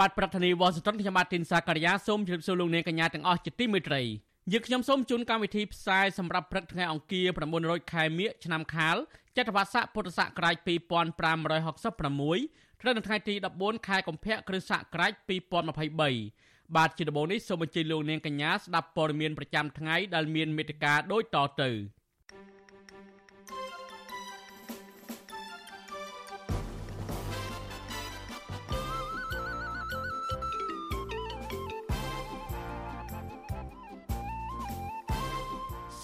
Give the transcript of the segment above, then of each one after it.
បាទប្រធានាធិបតីវ៉ាស៊ីនតោនខ្ញុំបាទទីនសាការីយ៉ាសូមជម្រាបសួរលោកអ្នកកញ្ញាទាំងអស់ជាទីមេត្រីយើងខ្ញុំសូមជូនកម្មវិធីផ្សាយសម្រាប់ព្រឹកថ្ងៃអង្គារ900ខែមិញឆ្នាំខាលចត្វាស័កពុទ្ធសករាជ2566ត្រូវនៅថ្ងៃទី14ខែកុម្ភៈគ្រិស្តសករាជ2023បាទជាដំបូងនេះសូមអញ្ជើញលោកនាងកញ្ញាស្ដាប់ព័ត៌មានប្រចាំថ្ងៃដែលមានមេត្តាដូចតទៅ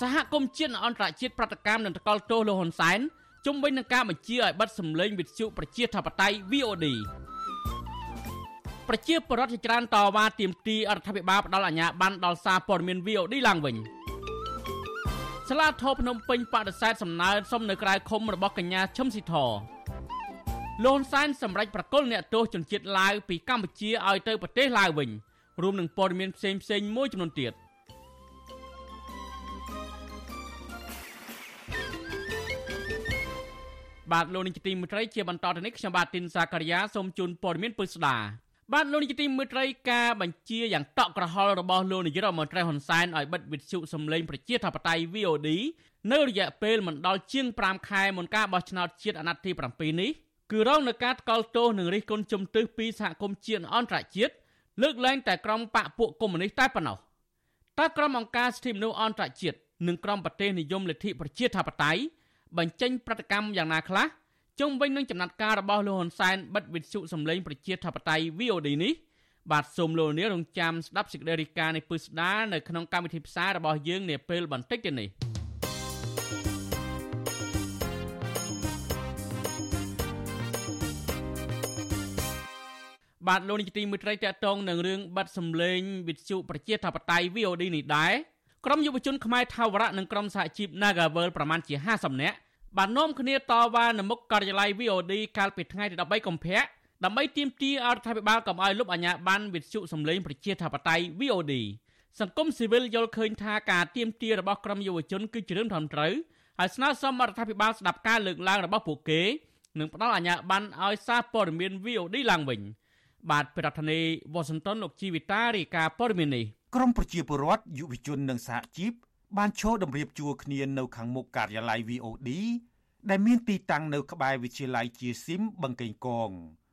សហគមន៍ជាតិអន្តរជាតិប្រតិកម្មនឹងតកល់ទោសលោកហ៊ុនសែនជុំវិញនឹងការបញ្ជាឲ្យបិទសម្លេងវិទ្យុប្រជាធិបតេយ្យ VOD ប្រជាពលរដ្ឋជាច្រើនតវ៉ាទាមទាររដ្ឋាភិបាលផ្ដល់អាជ្ញាប័ណ្ណដល់សារព័ត៌មាន VOD ឡើងវិញសាលាធរភ្នំពេញបដិសេធសំណើសុំនៅក្រៅឃុំរបស់កញ្ញាឈឹមស៊ីធលន់សែនសម្រេចប្រកុលអ្នកទោសជនជាតិឡាវពីកម្ពុជាឲ្យទៅប្រទេសឡាវវិញរួមនឹងព័ត៌មានផ្សេងផ្សេងមួយចំនួនទៀត។ បាទលោកនាយកទីមេត្រីជាបន្តទៅនេះខ្ញុំបាទទីនសាការីយ៉ាសូមជូនព័ត៌មានពិស្ដាបាទលោកនាយកទីមេត្រីការបញ្ជាយ៉ាងតក់ក្រហល់របស់លោកនាយរដ្ឋមន្ត្រីហ៊ុនសែនឲ្យបិទវិទ្យុសំឡេងប្រជាធិបតេយ្យ VOD នៅរយៈពេលមិនដល់ជាង5ខែមុនការបោះឆ្នោតជាតិអាណត្តិទី7នេះគឺរងនឹងការថ្កោលទោសនិងរិះគន់ជំទាស់ពីសហគមន៍ជាតិអន្តរជាតិលើកលែងតែក្រុមបកពួកកុម្មុយនីសតែប៉ុណ្ណោះតើក្រុមអង្គការសិទ្ធិមនុស្សអន្តរជាតិនិងក្រុមប្រទេសនិយមលទ្ធិប្រជាធិបតេយ្យ បញ្ចេញប្រតិកម្មយ៉ាងណាខ្លះជុំវិញនឹងចំណាត់ការរបស់លោកហ៊ុនសែនបិទវិទ្យុសម្លេងប្រជាធិបតេយ្យ VOD នេះបាទសូមលោកនាងរងចាំស្ដាប់សេចក្តីរាយការណ៍នៃពុស្ដានៅក្នុងកម្មវិធីផ្សាយរបស់យើងនាពេលបន្តិចទៀតនេះបាទលោកនាយកទីមេត្រីតកតងនឹងរឿងបាត់សម្លេងវិទ្យុប្រជាធិបតេយ្យ VOD នេះដែរ ក្រុមយុវជនខ្មែរថាវរៈនិងក្រុមសហជីព Nagavel ប្រមាណជា50នាក់បាននាំគ្នាតវ៉ានៅមុខការិយាល័យ VOD កាលពីថ្ងៃទី13កុម្ភៈដើម្បីទាមទារឲ្យរដ្ឋាភិបាលកុំឲ្យលុបអាជ្ញាប័ណ្ណវិទ្យុសម្លេងប្រជាធិបតេយ្យ VOD សង្គមស៊ីវិលយល់ឃើញថាការទាមទាររបស់ក្រុមយុវជនគឺជារឿងត្រឹមត្រូវហើយស្នើសុំរដ្ឋាភិបាលស្ដាប់ការលើកឡើងរបស់ពួកគេនិងផ្ដល់អាជ្ញាប័ណ្ណឲ្យសារព័ត៌មាន VOD ឡើងវិញបាទប្រធានាធិបតីវ៉ាស៊ីនតោនលោកជីវិតារាយការណ៍ព័ត៌មាននេះ ក្រមប្រជាពលរដ្ឋយុវជននិងសហជីពបានឈរតម្រៀបជួរគ្នានៅខាងមុខការិយាល័យ VOD ដែលមានទីតាំងនៅក្បែរវិទ្យាល័យជាស៊ីមបឹងកេងកង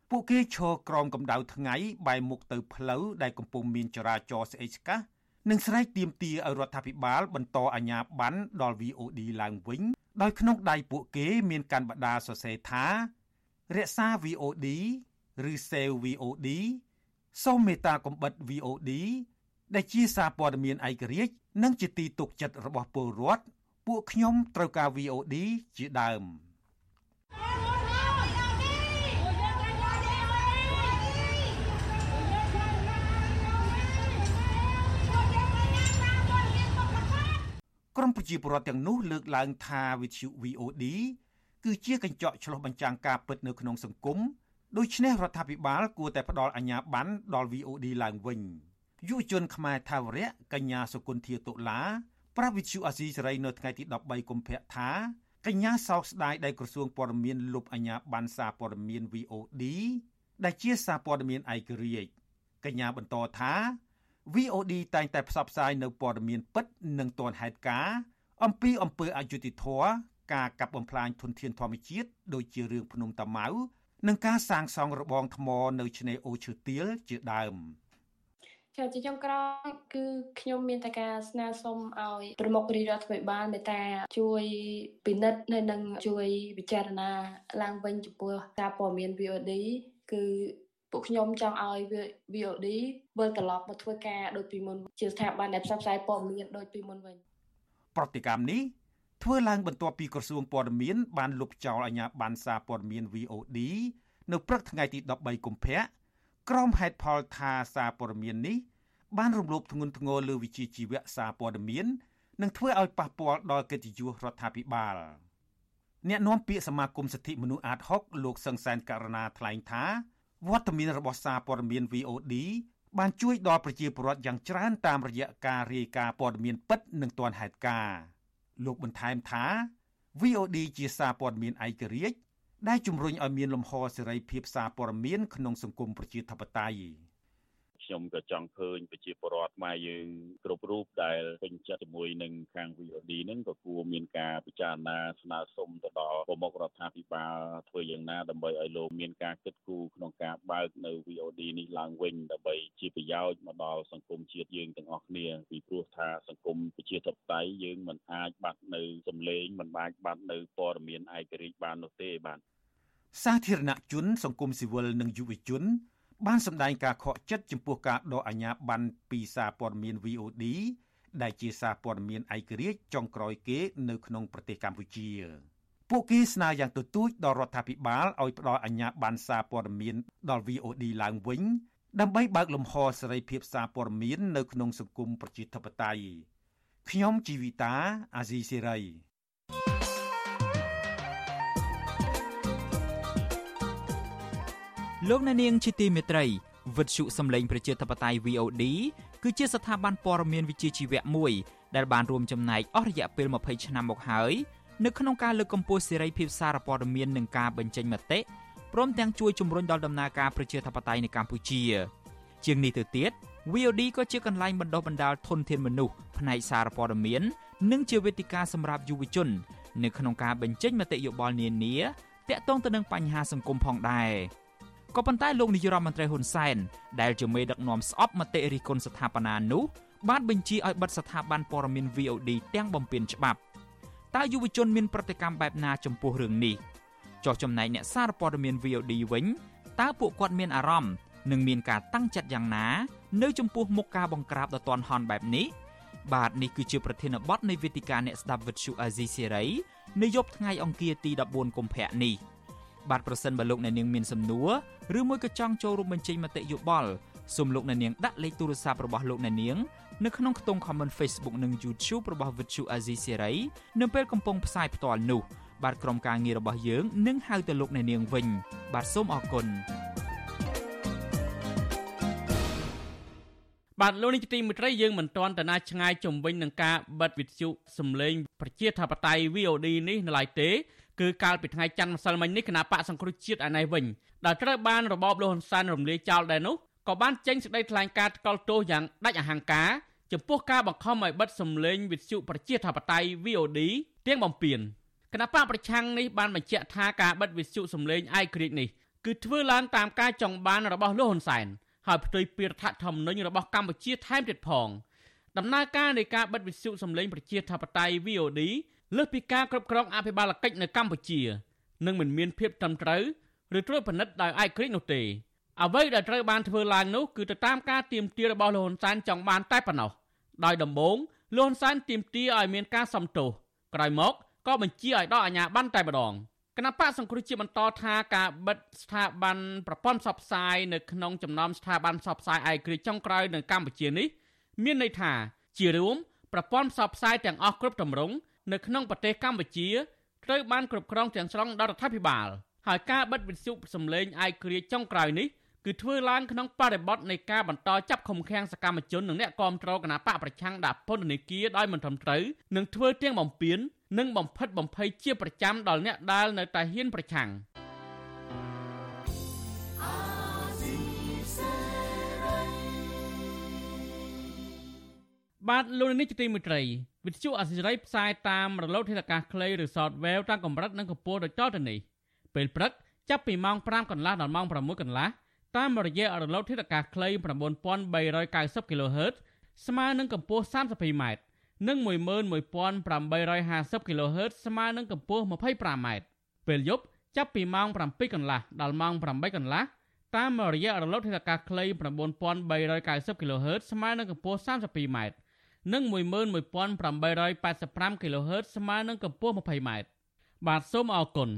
ពួកគេឈរក្រោមកម្ដៅថ្ងៃបែរមុខទៅផ្លូវដែលកំពុងមានចរាចរណ៍ស្អេកស្កះនិងស្រែកទាមទារឲ្យរដ្ឋាភិបាលបន្តអាជ្ញាប័ណ្ណដល់ VOD ឡើងវិញដោយក្នុងដៃពួកគេមានកាន់បដាសរសេរថារក្សា VOD ឬ Save VOD សូមមេត្តាកំបិត VOD ដែលជាសារព័ត៌មានឯករាជ្យនិងជាទីទុកចិត្តរបស់ពលរដ្ឋពួកខ្ញុំត្រូវការ VOD ជាដើមក្រមប្រជាពលរដ្ឋទាំងនោះលើកឡើងថាវិទ្យុ VOD គឺជាកញ្ចក់ឆ្លុះបញ្ចាំងការពិតនៅក្នុងសង្គមដូច្នេះរដ្ឋាភិបាលគួរតែផ្ដល់អាជ្ញាប័ណ្ណដល់ VOD ឡើងវិញ យុវជនខ្មែរថាវរៈកញ្ញាសុគន្ធាតុលាប្រាវិទ្យុអាស៊ីសេរីនៅថ្ងៃទី13កុម្ភៈថាកញ្ញាសោកស្ដាយដែលក្រសួងព័ត៌មានលុបអាញាប័ណ្ណសារព័ត៌មាន VOD ដែលជាសារព័ត៌មានឯករាជ្យកញ្ញាបន្តថា VOD តែងតែផ្សព្វផ្សាយនៅព័ត៌មានពិតនិងទាន់ហេតុការណ៍អំពីអំពើអយុត្តិធម៌ការកាប់បំផ្លាញធនធានធម្មជាតិដូចជារឿងភ្នំតាម៉ៅនិងការសាងសង់របងថ្មនៅឆ្នេរអូឈើទាលជាដើម។ ចាជាចុងក្រោយគឺខ្ញុំមានតែការស្នើសុំឲ្យប្រមុខរាជរដ្ឋាភិបាលមេត្តាជួយពិនិត្យហើយនិងជួយពិចារណាឡើងវិញចំពោះការព័ត៌មាន VOD គឺពួកខ្ញុំចង់ឲ្យ VOD វិលត្រឡប់មកធ្វើការដូចពីមុនជាស្ថាប័នដែលផ្សព្វផ្សាយព័ត៌មានដូចពីមុនវិញប្រតិកម្មនេះធ្វើឡើងបន្ទាប់ពីក្រសួងព័ត៌មានបានលុបចោលអាជ្ញាប័ណ្ណសារព័ត៌មាន VOD នៅព្រឹកថ្ងៃទី13កុម្ភៈ ក្រុមហេតុផលថាសារព័ត៌មាននេះបានរំលោភធ្ងន់ធ្ងរលើវិជាជីវៈសារព័ត៌មាននិងធ្វើឲ្យប៉ះពាល់ដល់កិត្តិយសរដ្ឋាភិបាលអ្នកនាំពាក្យសមាគមសិទ្ធិមនុស្សអាត6លោកសង្សានករណាថ្លែងថាវត្តមានរបស់សារព័ត៌មាន VOD បានជួយដល់ប្រជាពលរដ្ឋយ៉ាងច្រើនតាមរយៈការរាយការណ៍ព័ត៌មានពិតនិងទាន់ហេតុការណ៍លោកបន្ថែមថា VOD ជាសារព័ត៌មានឯករាជ្យ ដែលជំរុញឲ្យមានលំហសេរីភាពសារព័ត៌មានក្នុងសង្គមប្រជាធិបតេយ្យខ្ញុំក៏ចង់ឃើញប្រជាពលរដ្ឋខ្មែរយើងគ្រប់រូបដែលពេញចិត្តជាមួយនឹងខាង VOD ហ្នឹងក៏គួរមានការពិចារណាស្នើសុំទៅដល់ប្រមុខរដ្ឋាភិបាលធ្វើយ៉ាងណាដើម្បីឲ្យលោកមានការគិតគូរក្នុងការបើកនៅ VOD នេះឡើងវិញដើម្បីជាប្រយោជន៍មកដល់សង្គមជាតិយើងទាំងអស់គ្នាពីព្រោះថាសង្គមប្រជាធិបតេយ្យយើងមិនអាចបាត់នៅសម្លេងមិនអាចបាត់នៅព័ត៌មានឯករាជ្យបាននោះទេបាទ សាធារណជន សង្គមស៊ីវិលនិងយុវជន បានសម្ដែងការខកចិត្តចំពោះការដកអាជ្ញាប័ណ្ណពីសារព័ត៌មាន VOD ដែលជាសារព័ត៌មានឯករាជ្យចុងក្រោយគេ នៅក្នុងប្រទេសកម្ពុជាពួកគេស្នើយ៉ាងទទូចដល់រដ្ឋាភិបាលឲ្យផ្ដល់អាជ្ញាប័ណ្ណសារព័ត៌មានដល់ VOD ឡើងវិញដើម្បីបើកលំហសេរីភាពសារព័ត៌មាននៅក្នុងសង្គមប្រជាធិបតេយ្យខ្ញុំជីវិតាអាស៊ីសេរី លោកអ្នកនាងជាទីមេត្រីវិទ្យុសំឡេងប្រជាធិបតេយ្យ VOD គឺជាស្ថាប័នព័ត៌មានវិជ្ជាជីវៈមួយដែលបានរួមចំណែកអស់រយៈពេល20ឆ្នាំមកហើយនៅក្នុងការលើកកម្ពស់សេរីភាពសារព័ត៌មាននិងការបញ្ចេញមតិព្រមទាំងជួយជំរុញដល់ដំណើរការប្រជាធិបតេយ្យនៅកម្ពុជា ជាងនេះទៅទៀត VOD ក៏ជាកន្លែងបណ្ដុះបណ្ដាលធនធានមនុស្សផ្នែកសារព័ត៌មាន និងជាវេទិកាសម្រាប់យុវជន នៅក្នុងការបញ្ចេញមតិយោបល់នានាទាក់ទងទៅនឹងបញ្ហាសង្គមផងដែរ។ ក៏ប៉ុន្តែលោកនាយរដ្ឋមន្ត្រីហ៊ុនសែនដែលជាមេដឹកនាំស្អប់មតិរិះគន់ស្ថាបនានោះបានបញ្ជាឲ្យបិទស្ថាប័នព័ត៌មាន VOD ទាំងបំពេញច្បាប់តើយុវជនមានប្រតិកម្មបែបណាចំពោះរឿងនេះចោះចំណែកអ្នកសារព័ត៌មាន VOD វិញតើពួកគាត់មានអារម្មណ៍និងមានការតាំងចិត្តយ៉ាងណា នៅចំពោះមុខការបង្ក្រាបដ៏ទាន់ហន់បែបនេះបាទនេះគឺជាប្រធានបទនៃវេទិកាអ្នកស្ដាប់វិទ្យុអាស៊ីសេរីនៅយប់ថ្ងៃអង្គារទី14កុម្ភៈនេះ។ បាទប្រសិនបើលោកអ្នកនាងមានសំណួរឬមួយក៏ចង់ចូលរួមបញ្ចេញមតិយោបល់សូមលោកអ្នកនាងដាក់លេខទូរស័ព្ទរបស់លោកអ្នកនាងនៅក្នុងខ្ទង់ comment Facebook និង YouTube របស់ Vuthu Azizi Serai នៅពេលកំពុងផ្សាយផ្ទាល់នោះបាទក្រុមការងាររបស់យើងនឹងហៅទៅលោកអ្នកនាងវិញ បាទសូមអរគុណបាទលោកនេះទីមិត្តរីយើងមិនទាន់តាណាឆ្ងាយជំវិញនឹងការបិទវិទ្យុសំឡេងប្រជាធិបតេយ្យ VOD នេះនៅឡើយទេ គឺកាលពីថ្ងៃច័ន្ទម្សិលមិញនេះគណៈបកសង្គ្រោះជាតិឯនេះវិញដែលត្រូវបានរបបលោកហ៊ុនសែនរំលាយចោលដែរនោះក៏បានចេញសេចក្តីថ្លែងការណ៍ថ្កោលទោសយ៉ាងដាច់អហង្ការចំពោះការបង្ខំឲ្យបិទសម្លេងវិទ្យុប្រជាធិបតេយ្យ VOD ទាំងបំពេញគណៈបកប្រឆាំងនេះបានបញ្ជាក់ថាការបិទវិទ្យុសម្លេងឯករាជ្យនេះគឺធ្វើឡើងតាមការចង់បានរបស់លោកហ៊ុនសែនហើយផ្ទុយពីរដ្ឋធម្មនុញ្ញរបស់កម្ពុជាថែមទៀតផងដំណើរការនៃការបិទវិទ្យុសម្លេងប្រជាធិបតេយ្យ VOD លើសពីការគ្រប់គ្រងអភិបាលកិច្ចនៅកម្ពុជានឹងមិនមានភាពត្រឹមត្រូវឬត្រួតពិនិត្យដោយឯករាជ្យនោះទេអ្វីដែលត្រូវបានធ្វើឡើងនោះគឺទៅតាមការទៀមទារបស់លោកហ៊ុនសែនចង់បានតែប៉ុណ្ណោះដោយដំបូងលោកហ៊ុនសែនទៀមទាឲ្យមានការសំទោសក្រោយមកក៏បញ្ជាឲ្យដកអាជ្ញាប័ណ្ណតែម្ដងគណៈបកសង្គ្រោះជាតិបន្តថាការបិទស្ថាប័នប្រព័ន្ធផ្សព្វផ្សាយនៅក្នុងចំណោមស្ថាប័នផ្សព្វផ្សាយឯករាជ្យចុងក្រោយនៅកម្ពុជានេះ មានន័យថាជារួមប្រព័ន្ធផ្សព្វផ្សាយទាំងអស់គ្រប់ទម្រង់ នៅក្នុងប្រទេសកម្ពុជាត្រូវបានគ្រប់គ្រងទាំងស្រុងដោយរដ្ឋាភិបាលហើយការបិទវិទ្យុសំឡេងឯករាជ្យចុងក្រោយនេះគឺធ្វើឡើងក្នុងបរិបទនៃការបន្តចាប់ឃុំឃាំងសកម្មជននិងអ្នកគាំទ្រគណបកប្រឆាំងដាក់ពន្ធនាគារដោយមិនត្រឹមត្រូវនិងធ្វើទាំងបំពេញនិងបំផិតបំភ័យជាប្រចាំដល់អ្នកដែលនៅតែហ៊ានប្រឆាំង បាទលោកនេះជាទីមេត្រីវិទ្យុអសិរ័យផ្សាយតាមរលកធាតុអាកាសខ្លីឬ Shortwave តាមកម្រិតនិងកម្ពស់ដូចតទៅនេះពេលព្រឹកចាប់ពីម៉ោង5កន្លះដល់ម៉ោង6កន្លះតាមរយៈរលកធាតុអាកាសខ្លី9390 kHz ស្មើនឹងកម្ពស់ 32m និង11850 kHz ស្មើនឹងកម្ពស់ 25m ពេលយប់ចាប់ពីម៉ោង7កន្លះដល់ម៉ោង8កន្លះតាមរយៈរលកធាតុអាកាសខ្លី9390 kHz ស្មើនឹងកម្ពស់ 32m និង11885 kHz ស្មើនឹងកម្ពស់ 20m បាទសូមអរគុណ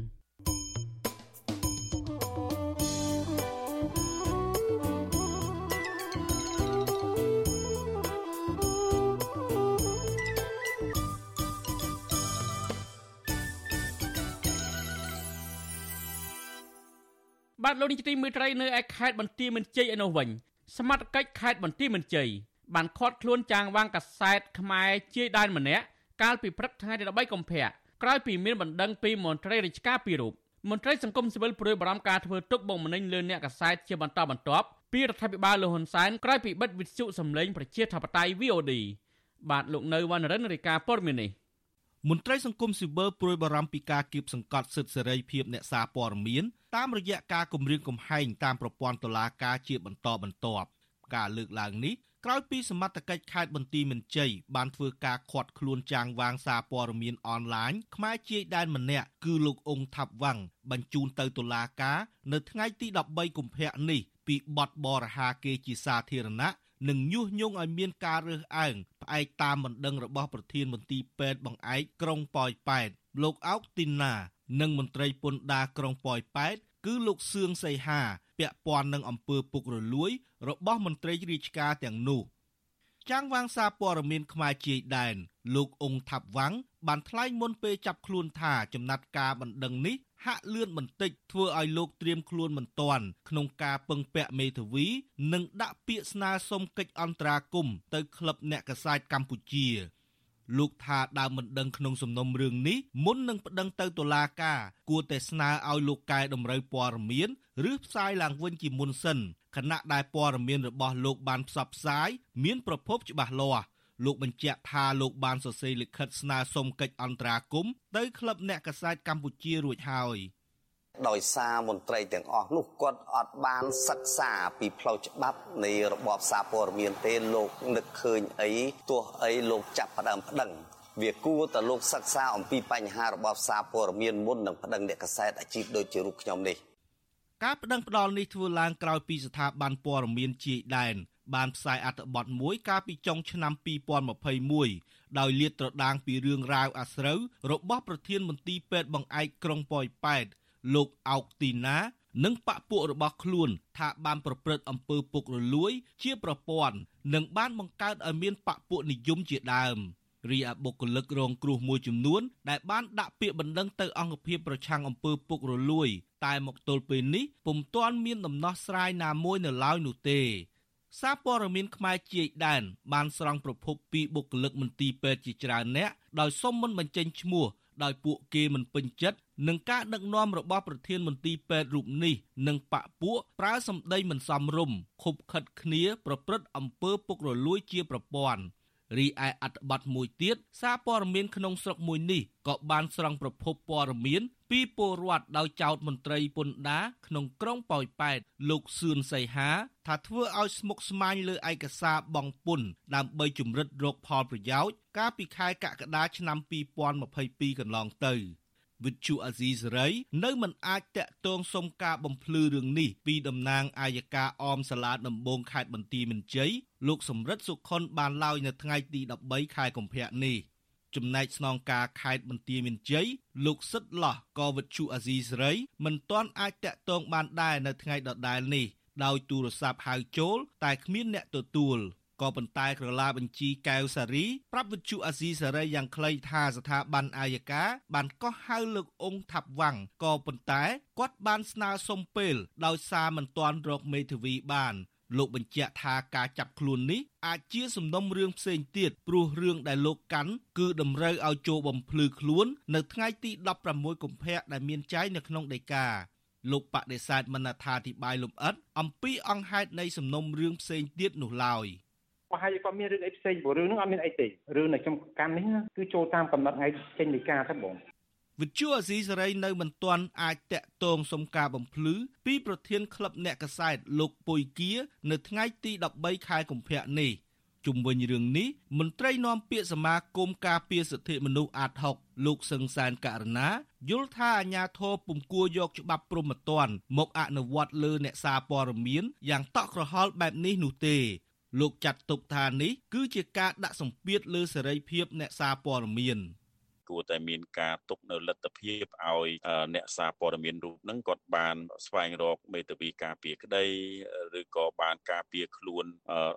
បាទលោកនាយកទីមេត្រីនៅឯខេត្តបន្ទាយមានជ័យឯនោះវិញស្មាតកិច្ចខេត្តបន្ទាយមានជ័យ បានឃាត់ខ្លួនចាងវាងកាសែតខ្មែរជាយដែនម្នាក់កាលពីព្រឹកថ្ងៃទី13កុម្ភៈក្រោយពីមានបណ្ដឹងពីមន្ត្រីរាជការពីររូបមន្ត្រីសង្គមស៊ីវិលព្រួយបារម្ភការធ្វើទុកបុកម្នេញលើអ្នកកាសែតជាបន្តបន្ទាប់ពីរដ្ឋាភិបាលលហ៊ុនសែនក្រោយពីបិទវិទ្យុសម្លេងប្រជាធិបតេយ្យ VOD បាទលោកនៅវណ្ណរិនរាយការណ៍ព័ត៌មាននេះមន្ត្រីសង្គមស៊ីវិលព្រួយបារម្ភពីការគៀបសង្កត់សិទ្ធិសេរីភាពអ្នកសារព័ត៌មានតាមរយៈការគម្រាមកំហែងតាមប្រព័ន្ធតុលាការជាបន្តបន្ទាប់ការលើកឡើងនេះ ក្រោយពីសមត្ថកិច្ចខេត្តបន្ទាយមានជ័យបានធ្វើការឃាត់ខ្លួនចាងវាងសារព័ត៌មានអនឡាញខ្មែរជាយដែនម្នាក់គឺលោកអ៊ុងថាប់វ៉ាំងបញ្ជូនទៅតុលាការនៅថ្ងៃទី13កុម្ភៈនេះពីបទបរហាគេជាសាធារណៈនិងញុះញង់ឲ្យមានការរើសអើងផ្អែកតាមបណ្ដឹងរបស់ប្រធានមន្ទីរពេទ្យបង្អែកក្រុងប៉ោយប៉ែតលោកអោកទីណា និងមន្ត្រីពន្ធដារក្រុងប៉ោយប៉ែតគឺលោកសឿងសីហា ពាក់ព័ន្ធនឹងអំពើពុករលួយ របស់មន្ត្រីរាជការទាំងនោះចាំងវាងសារព័ត៌មានខ្មែរជាយដែនលោកអ៊ុងថាប់វាំងបានថ្លែងមុនពេលចាប់ខ្លួនថាចំណាត់ការបណ្ដឹងនេះហាក់លឿនបន្តិចធ្វើឲ្យលោកត្រៀមខ្លួនមិនទាន់ក្នុងការពឹងពាក់មេធាវី និងដាក់ពាក្យស្នើសុំកិច្ចអន្តរាគមន៍ទៅក្លឹបអ្នកកសែតកម្ពុជា លោកថាដើមមិនដឹងក្នុងសំណុំរឿងនេះមុននឹងប្តឹងទៅតុលាការគួរតែស្នើឲ្យលោកកែតម្រូវព័ត៌មានឬផ្សាយឡើងវិញជាមុនសិនខណៈដែលព័ត៌មានរបស់លោកបានផ្សព្វផ្សាយមានប្រភពច្បាស់លាស់លោកបញ្ជាក់ថាលោកបានសរសេរលិខិតស្នើសុំកិច្ចអន្តរាគមន៍ទៅក្លឹបអ្នកកសែតកម្ពុជារួចហើយ ដោយសារមន្ត្រីទាំងអស់នោះគាត់អត់បានសិក្សាពីផ្លូវច្បាប់នៃរបបសារព័ត៌មានទេលោកនឹកឃើញអីទោះអីលោកចាប់ផ្ដើមប្តឹងវាគួរតែលោកសិក្សាអំពីបញ្ហារបបសារព័ត៌មានមុននឹងប្តឹងអ្នកកសែតអាជីពដូចជារូបខ្ញុំនេះការប្តឹងផ្ដាល់នេះធ្វើឡើងក្រោយពីស្ថាប័នព័ត៌មានជាយដែនបានផ្សាយអត្ថបទមួយកាលពីចុងឆ្នាំ2021ដោយលាតត្រដាងពីរឿងរ៉ាវអាស្រូវរបស់ប្រធានមន្ទីរពេទ្យបង្អែកក្រុងប៉ោយប៉ែត លោកអោកទីណានិងបពពួករបស់ខ្លួនថាបានប្រព្រឹត្តអំពើពុករលួយ ជាប្រព័ន្ធនិងបានបង្កើតឲ្យមានបពពួកនិយមជាដើមរីឯបុគ្គលិករងគ្រោះមួយចំនួន ដែលបានដាក់ពាក្យបណ្ដឹងទៅអង្គភាពប្រឆាំងអំពើពុករលួយ តែមកទល់ពេលនេះពុំទាន់មានដំណោះស្រាយណាមួយនៅឡើយនោះទេសារព័ត៌មានខ្មែរជាយដែនបានស្រង់ប្រភពពីបុគ្គលិកមន្ទីរពេទ្យជាច្រើនអ្នកដោយសុំមិនបញ្ចេញឈ្មោះដោយពួកគេមិនពេញចិត្ត នឹងការដឹកនាំរបស់ប្រធានមន្ទីរពេទ្យរូបនេះនិងបកពួកប្រើសម្ដីមិនសមរម្យខុបខិតគ្នា ប្រព្រឹត្តអំពើពុករលួយជាប្រព័ន្ធរីឯអត្ថបទមួយទៀតសារព័ត៌មានក្នុងស្រុកមួយនេះក៏បានស្រង់ប្រភពព័ត៌មាន ពីពលរដ្ឋដោយចោទមន្ត្រីពន្ធដារក្នុងក្រុងប៉ោយប៉ែតលោកសឿនសីហា ថាធ្វើឲ្យស្មុគស្មាញលើឯកសារបង់ពន្ធដើម្បីជំរិតរកផលប្រយោជន៍កាលពីខែកក្កដាឆ្នាំ2022កន្លងទៅ វិទ្យុអាស៊ីសេរីនៅមិនអាចតាក់ទងសុំការបំភ្លឺរឿងនេះពីតំណាងអាយកាអមសាលាដំបងខេត្តបន្ទាយមានជ័យលោកសំរិទ្ធសុខុនបានឡើយនៅថ្ងៃទី13ខែកុម្ភៈនេះចំណែកស្នងការខេត្តបន្ទាយមានជ័យលោកសិតឡោះក៏វិទ្យុអាស៊ីសេរីមិនទាន់អាចតាក់ទងបានដែរនៅថ្ងៃដដែលនេះដោយទូរស័ព្ទហៅចូល តែគ្មានអ្នកទទួល ក៏ប៉ុន្តែក្រឡាបញ្ជីកែវសារីប្រាប់វិទ្យុអាស៊ីសេរីយ៉ាងខ្លីថាស្ថាប័នអាយកាបានកោះហៅលោកអ៊ុងថាប់វ៉ាំងក៏ប៉ុន្តែគាត់បានស្នើសុំពេលដោយសារមិនទាន់រកមេធាវីបានលោកបញ្ជាក់ថាការចាប់ខ្លួននេះអាចជាសំណុំរឿងផ្សេងទៀតព្រោះរឿងដែលលោកកាន់គឺតម្រូវឲ្យចូលបំភ្លឺខ្លួននៅថ្ងៃទី16កុម្ភៈដែលមានចែងនៅក្នុងដីកាលោកបដិសេធមិនអត្ថាធិប្បាយលម្អិតអំពីអង្គហេតុនៃសំណុំរឿងផ្សេងទៀតនោះឡើយ ប្រហែលជាគាត់មានរឿងអីផ្សេងព្រោះរឿងហ្នឹងអត់មានអីទេរឿងដែលខ្ញុំកាន់នេះគឺចូលតាមកំណត់ថ្ងៃចេញដីកាទៅបងវិទ្យុអាស៊ីសេរីនៅមិនទាន់អាចតាក់ទងសុំការបំភ្លឺពីប្រធានក្លឹបអ្នកកសែតលោកពុយគៀនៅថ្ងៃទី13ខែកុម្ភៈនេះជុំវិញរឿងនេះមន្ត្រីនាំពាក្យសមាគមការពារសិទ្ធិមនុស្សអាត6លោកសឹងសានករណាយល់ថាអាញាធរពុំគួរយកច្បាប់ព្រហ្មទណ្ឌមកអនុវត្តលើអ្នកសារព័ត៌មានយ៉ាងតក់ក្រហល់បែបនេះនោះទេ លោកចាត់ទុកថានេះគឺជាការដាក់សម្ពាធលើសេរីភាពអ្នកសារព័ត៌មាន។ គួរតែមានការទុកនៅលទ្ធភាពឲ្យអ្នកសារព័ត៌មានរូបហ្នឹងគាត់បានស្វែងរកមេធាវីការពារក្តីឬក៏បានការពារខ្លួន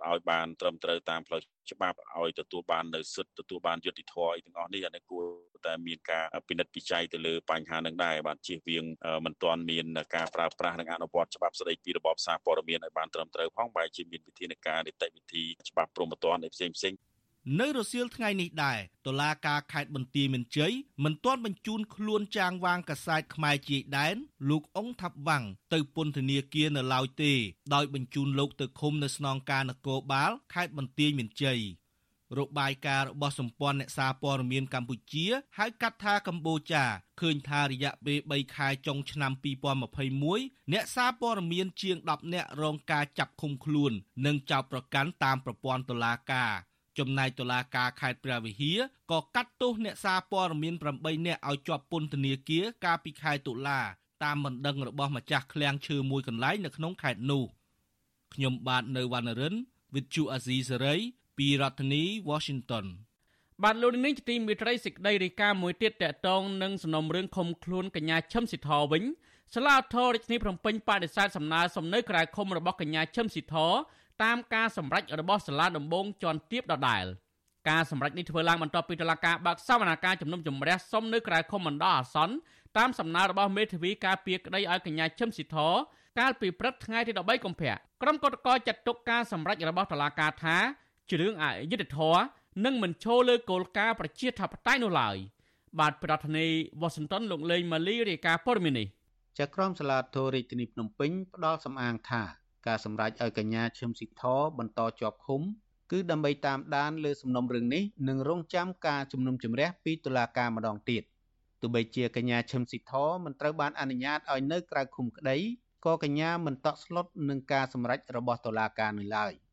ឲ្យបានត្រឹមត្រូវតាមផ្លូវច្បាប់ឲ្យទទួលបាននៅសិទ្ធិទទួលបានយុត្តិធម៌អីទាំងអស់នេះអានេះគួរតែមានការពិនិត្យពិច័យទៅលើបញ្ហានឹងដែរបាទជៀសវាងមិនទាន់មានការប្រើប្រាស់និងអនុវត្តច្បាប់ស្តីពីរបបសារព័ត៌មានឲ្យបានត្រឹមត្រូវផងបែរជាមានវិធានការនីតិវិធីច្បាប់ព្រហ្មទណ្ឌផ្សេងផ្សេង នៅរសៀលថ្ងៃនេះដែរតុលាការខេត្តបន្ទាយមានជ័យមិនទាន់បញ្ជូនខ្លួនចាងវាងកាសែតខ្មែរជាយដែនលោកអ៊ុងថាប់វាំងទៅពន្ធនាគារនៅឡើយទេដោយបញ្ជូនលោកទៅឃុំនៅស្នងការនគរបាលខេត្តបន្ទាយមានជ័យរបាយការណ៍របស់សម្ព័ន្ធអ្នកសារព័ត៌មានកម្ពុជាហៅកាត់ថាកម្ពុជាឃើញថារយៈពេល3ខែចុងឆ្នាំ2021អ្នកសារព័ត៌មានជាង10នាក់រងការចាប់ឃុំខ្លួន និងចោទប្រកាន់តាមប្រព័ន្ធតុលាការចំ ណែកតុលាការខេត្តព្រះវិហារក៏កាត់ទោសអ្នកសារព័ត៌មាន8នាក់ឲ្យជាប់ពន្ធនាគារកាលពីខែតុលាតាមបណ្ដឹងរបស់ម្ចាស់ឃ្លាំងឈើមួយកន្លែងនៅក្នុងខេត្តនោះខ្ញុំបាទនៅវណ្ណរិន with Chu Azizi Saray ពីរដ្ឋធានី Washington បាទលោកនាងជាទីមេត្រីសេចក្តីរាយការណ៍មួយទៀតតកតងនឹងសំណុំរឿងឃុំខ្លួនកញ្ញាឈឹមស៊ីធវិញសាលាធររាជធានីភ្នំពេញបដិសេធសំណើសំណើក្រៅឃុំរបស់កញ្ញាឈឹមស៊ីធ តាមការសម្រេចរបស់សាលាដំបងជាន់ទាបដដែលការសម្រេចនេះធ្វើឡើងបន្ទាប់ពីតុលាការបើកសវនកម្មជំនុំជម្រះសុំនៅក្រៅឃុំបណ្ដោះអាសន្នតាមសំណើរបស់មេធាវីការពារក្តីឲ្យកញ្ញាឈឹមស៊ីធកាលពីព្រឹកថ្ងៃទី13កុម្ភៈក្រុមកតកចាត់ទុកការសម្រេចរបស់តុលាការថាជារឿងអយុត្តិធម៌និងមិនឈលលើគោលការណ៍ប្រជាធិបតេយ្យនោះឡើយបាទប្រធានាធិបតីវ៉ាស៊ីនតោនលោកលេងម៉ាលីរាយការណ៍ព័ត៌មាននេះចក្រមសាលាធររាជធានីភ្នំពេញផ្ដល់សំអាងថា ការសម្រេចឲ្យកញ្ញាឈឹមស៊ីធបន្តជាប់ឃុំ គឺដើម្បីតាមដានលើសំណុំរឿងនេះនិងរងចាំការជំនុំជម្រះពីតុលាការម្ដងទៀតទោះបីជាកញ្ញាឈឹមស៊ីធមិនត្រូវបានអនុញ្ញាតឲ្យនៅក្រៅឃុំក្តីក៏កញ្ញាមិនតក់ស្លុតនឹងការសម្រេចរបស់តុលាការនោះឡើយ។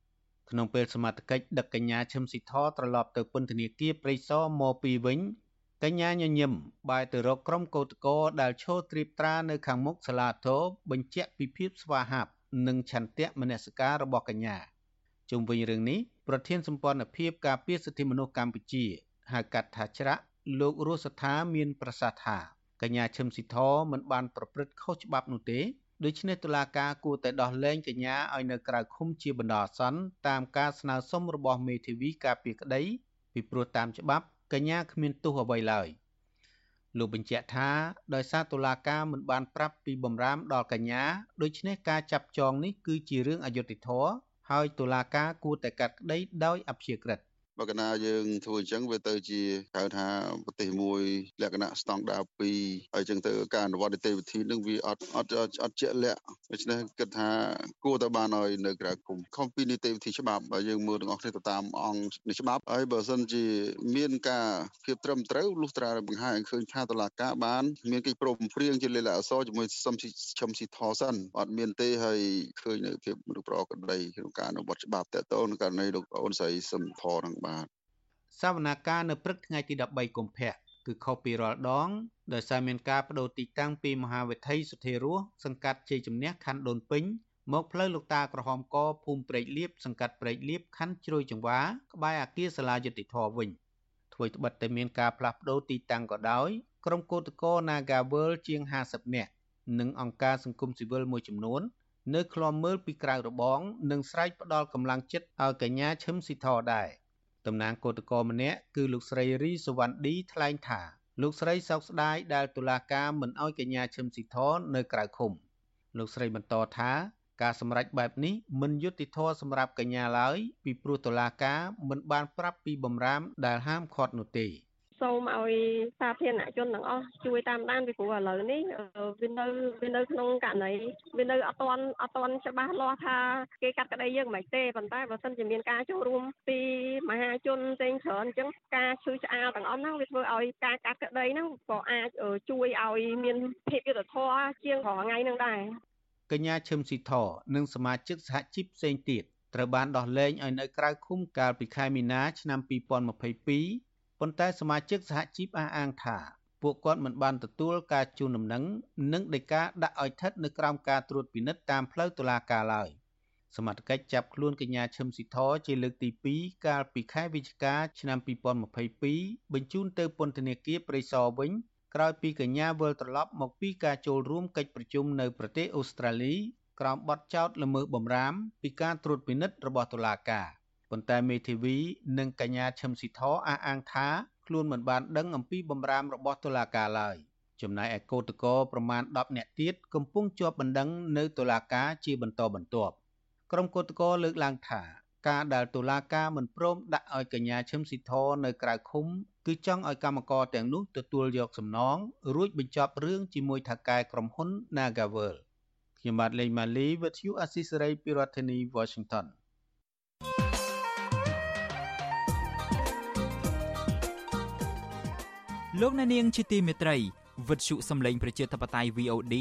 ក្នុងពេលសមត្ថកិច្ចដឹកកញ្ញាឈឹមស៊ីធត្រឡប់ទៅពន្ធនាគារព្រៃសរមកពីវិញកញ្ញាញញឹមបែរទៅរកក្រុមកោតក្រដែលឈរត្រៀបត្រានៅខាងមុខសាលាធរបញ្ជាក់ពីភាពស្វាហាប់ និងឆន្ទៈមនសិការរបស់កញ្ញាជុំវិញរឿងនេះប្រធានសម្ព័ន្ធភាពការពារសិទ្ធិមនុស្សកម្ពុជាហៅកាត់ថាច្រាក់លោករស់សថាមានប្រសាសន៍ថាកញ្ញាឈឹមស៊ីធមិនបានប្រព្រឹត្តខុសច្បាប់នោះទេដូច្នេះតុលាការគួរតែដោះលែងកញ្ញាឲ្យនៅក្រៅឃុំជាបណ្ដោះអាសន្នតាមការស្នើសុំរបស់មេធាវីការពារក្តីពីព្រោះតាមច្បាប់កញ្ញាគ្មានទោសអ្វីឡើយ លោកបញ្ជាក់ថាដោយសារតុលាការមិនបានប្រាប់ពីបំរាមដល់កញ្ញាដូច្នេះការចាប់ចងនេះគឺជារឿងអយុត្តិធម៌ហើយតុលាការគួរតែកាត់ក្តីដោយអព្យាក្រឹត។ បើកណាយើងធ្វើអញ្ចឹងវាទៅជាហៅថាប្រទេសមួយលក្ខណៈស្តង់ដារ2ហើយអញ្ចឹងទៅការអនុវត្តនីតិវិធីនឹងវាអត់អត់អត់ជាក់លាក់ដូច្នេះគិតថាគួរតែបានឲ្យនៅក្រៅគុំខំពីនីតិវិធីច្បាប់បើយើងមើលទាំងអស់គ្នាទៅតាមអង្គនៃច្បាប់ហើយបើសិនជាមានការភាពត្រឹមត្រូវលុះត្រាបង្ហាញឃើញថាតឡាការបានមានកិច្ចព្រមព្រៀងជាលេខអក្សរជាមួយសំឈឹមស៊ីថសិនអត់មានទេហើយឃើញនៅភាពមនុស្សប្រកដីក្នុងការអនុវត្តច្បាប់តទៅនឹងករណីលោកអូនស្រីសំថនឹងបាទសវនាការនៅព្រឹកថ្ងៃទី13កុម្ភៈគឺខុសពីរាល់ដងដោយសារមានការបដូរទីតាំងពីមហាវិថីសុធិរសសង្កាត់ជ័យជំនះខណ្ឌដូនពេញមកផ្លូវលោកតាក្រហមកភូមិព្រែកលៀបសង្កាត់ព្រែកលៀបខណ្ឌជ្រោយចង្វាក្បែរអគារសាលាយុតិធធវិញធ្វើត្បិតតែមានការផ្លាស់ប្ដូរទីតាំងក៏ដោយក្រុមកោតក្រ Nagawal ជាង50នាក់និងអង្គការសង្គមស៊ីវិលមួយចំនួន នៅឃ្លាំមើលពីក្រៅរបង និងស្រែកផ្ដល់កម្លាំងចិត្តឲ្យកញ្ញាឈឹមស៊ីធដែរ។ តំណាងគឧតកម្នាក់គឺលោកស្រីរីសវណ្ណឌីថ្លែងថាលោកស្រីសោកស្ដាយដែលតុលាការមិនអោយកញ្ញាឈឹមស៊ីធនៅក្រៅឃុំលោកស្រីបន្តថាការសម្រេចបែបនេះមិនយុត្តិធម៌សម្រាប់កញ្ញាឡើយពីព្រោះតុលាការមិនបានប្រាប់ពីបំរាមដែលហាមឃាត់នោះទេ សូមឲ្យសាធារណជនទាំងអស់ជួយតាមដានពីព្រោះឥឡូវនេះវានៅវានៅក្នុងករណីវានៅអត់ទាន់អត់ទាន់ច្បាស់លាស់ថាគេកាត់ក្តីយើងមិនទេប៉ុន្តែបើសិនជាមានការចូលរួមពីមហាជនផ្សេងច្រើនអញ្ចឹងការឈឺឆ្អាលទាំងអស់ហ្នឹងវាធ្វើឲ្យការកាត់ក្តីហ្នឹងក៏អាចជួយឲ្យមានភាពយុត្តិធម៌ជាងរាល់ថ្ងៃហ្នឹងដែរកញ្ញាឈឹមស៊ីធនិងសមាជិកសហជីពផ្សេងទៀតត្រូវបានដោះលែងឲ្យនៅក្រៅឃុំកាលពីខែមីនាឆ្នាំ2022 ប៉ុន្តែសមាជិកសហជីពអះអាងថាពួកគាត់មិនបានទទួលការជូនដំណឹងនិងដីកាដាក់ឲ្យស្ថិតនៅក្រោមការត្រួតពិនិត្យតាមផ្លូវតុលាការឡើយសមត្ថកិច្ចចាប់ខ្លួនកញ្ញាឈឹមស៊ីធជាលើកទី2កាលពីខែវិច្ឆិកាឆ្នាំ2022បញ្ជូនទៅពន្ធនាគារព្រៃសរវិញក្រោយពីកញ្ញាវិលត្រឡប់មកពីការចូលរួមកិច្ចប្រជុំនៅប្រទេសអូស្ត្រាលីក្រោមបទចោទល្មើសបំរាមពីការត្រួតពិនិត្យរបស់តុលាការ ប៉ុន្តែមេធាវីនិងកញ្ញាឈឹមស៊ីធអះអាងថាខ្លួនមិនបានដឹងអំពីបំរាមរបស់តុលាការឡើយចំណែកឯកោតក្រប្រមាណ10នាក់ទៀតកំពុងជាប់បណ្ដឹងនៅតុលាការជាបន្តបន្ទាប់ក្រុមកោតក្រលើកឡើងថាការដែលតុលាការមិនព្រមដាក់ឲ្យកញ្ញាឈឹមស៊ីធនៅក្រៅឃុំគឺចង់ឲ្យកម្មករទាំងនោះទទួលយកសំណងរួចបញ្ចប់រឿងជាមួយថៅកែក្រុមហ៊ុន Nagavel ខ្ញុំបាទលេងម៉ាលីវិទ្យុអស៊ីសេរីពីរដ្ឋធានី Washington លោកអ្នកនាងជាទីមេត្រីវិទ្យុសំឡេងប្រជាធិបតេយ្យ VOD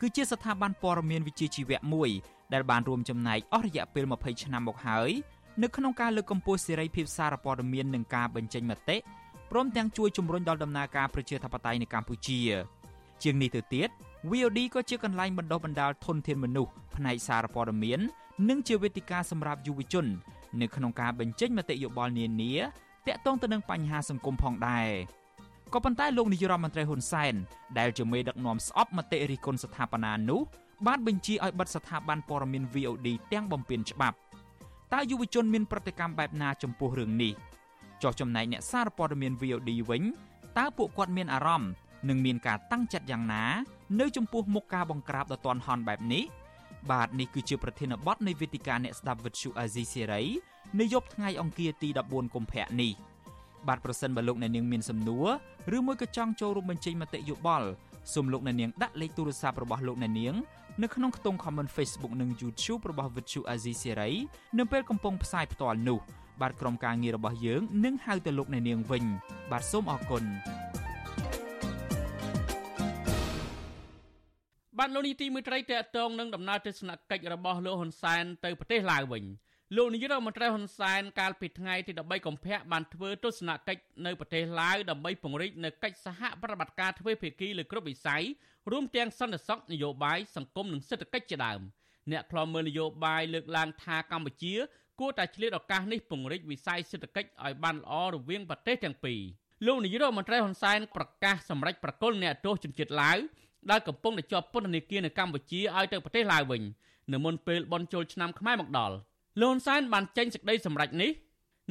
គឺជាស្ថាប័នព័ត៌មានវិជ្ជាជីវៈមួយដែលបានរួមចំណែកអស់រយៈពេល20ឆ្នាំមកហើយនៅក្នុងការលើកកម្ពស់សេរីភាពសារព័ត៌មាននិងការបញ្ចេញមតិព្រមទាំងជួយជំរុញដល់ដំណើរការប្រជាធិបតេយ្យនៅកម្ពុជា ជាងនេះទៅទៀត VOD ក៏ជាកន្លែងបណ្ដុះបណ្ដាលធនធានមនុស្សផ្នែកសារព័ត៌មាន និងជាវេទិកាសម្រាប់យុវជន នៅក្នុងការបញ្ចេញមតិយោបល់នានាទាក់ទងទៅនឹងបញ្ហាសង្គមផងដែរ ក៏ប៉ុន្តែលោកនាយរដ្ឋមន្ត្រីហ៊ុនសែនដែលជាមេដឹកនាំស្អប់មតិរិះគន់ស្ថាបនានោះបានបញ្ជាឲ្យបិទស្ថាប័នព័ត៌មាន VOD ទាំងបំពេញច្បាប់តើយុវជនមានប្រតិកម្មបែបណាចំពោះរឿងនេះចោះចំណែកអ្នកសារព័ត៌មាន VOD វិញតើពួកគាត់មានអារម្មណ៍និងមានការតាំងចិត្តយ៉ាងណា នៅចំពោះមុខការបង្ក្រាបដ៏ទាន់ហន់បែបនេះបាទនេះគឺជាប្រធានបទនៃវេទិកាអ្នកស្ដាប់វិទ្យុអាស៊ីសេរីនៅយប់ថ្ងៃអង្គារទី14កុម្ភៈនេះ បាទប្រសិនបើលោកអ្នកនាងមានសំណួរឬមួយក៏ចង់ចូលរួមបញ្ចេញមតិយោបល់សូមលោកអ្នកនាងដាក់លេខទូរស័ព្ទរបស់លោកអ្នកនាងនៅក្នុងខ្ទង់ comment Facebook និង YouTube របស់ Vuthu Azizi Serai នៅពេលកំពុងផ្សាយផ្ទាល់នោះបាទក្រុមការងាររបស់យើងនឹងហៅទៅលោកអ្នកនាងវិញ បាទសូមអរគុណបាទលោកនីតិមេត្រីតេតងនឹងដំណើរទស្សនកិច្ចរបស់លោកហ៊ុនសែនទៅប្រទេសឡាវវិញ លោកនាយរដ្ឋមន្ត្រីហ៊ុនសែនកាលពីថ្ងៃទី13កុម្ភៈបានធ្វើទស្សនកិច្ចនៅប្រទេសឡាវដើម្បីពង្រីកនៅកិច្ចសហប្រតិបត្តិការទ្វេភាគីលើគ្រប់វិស័យរួមទាំងសន្តិសុខនយោបាយសង្គមនិងសេដ្ឋកិច្ចជាដើមអ្នកខ្លំមើលនយោបាយលើកឡើងថាកម្ពុជាគួរតែឆ្លៀតឱកាសនេះពង្រីកវិស័យសេដ្ឋកិច្ចឲ្យបានល្អរវាងប្រទេសទាំងពីរលោកនាយរដ្ឋមន្ត្រីហ៊ុនសែនប្រកាសសម្រេចប្រកុលអ្នកទោសជនជាតិឡាវដែលកំពុងតែជាប់ពន្ធនាគារនៅកម្ពុជាឲ្យទៅប្រទេសឡាវវិញនៅមុនពេលបន់ជុលឆ្នាំខ្មែរមកដល់។ លន់សានបានចេញសេចក្តីសម្រេចនេះ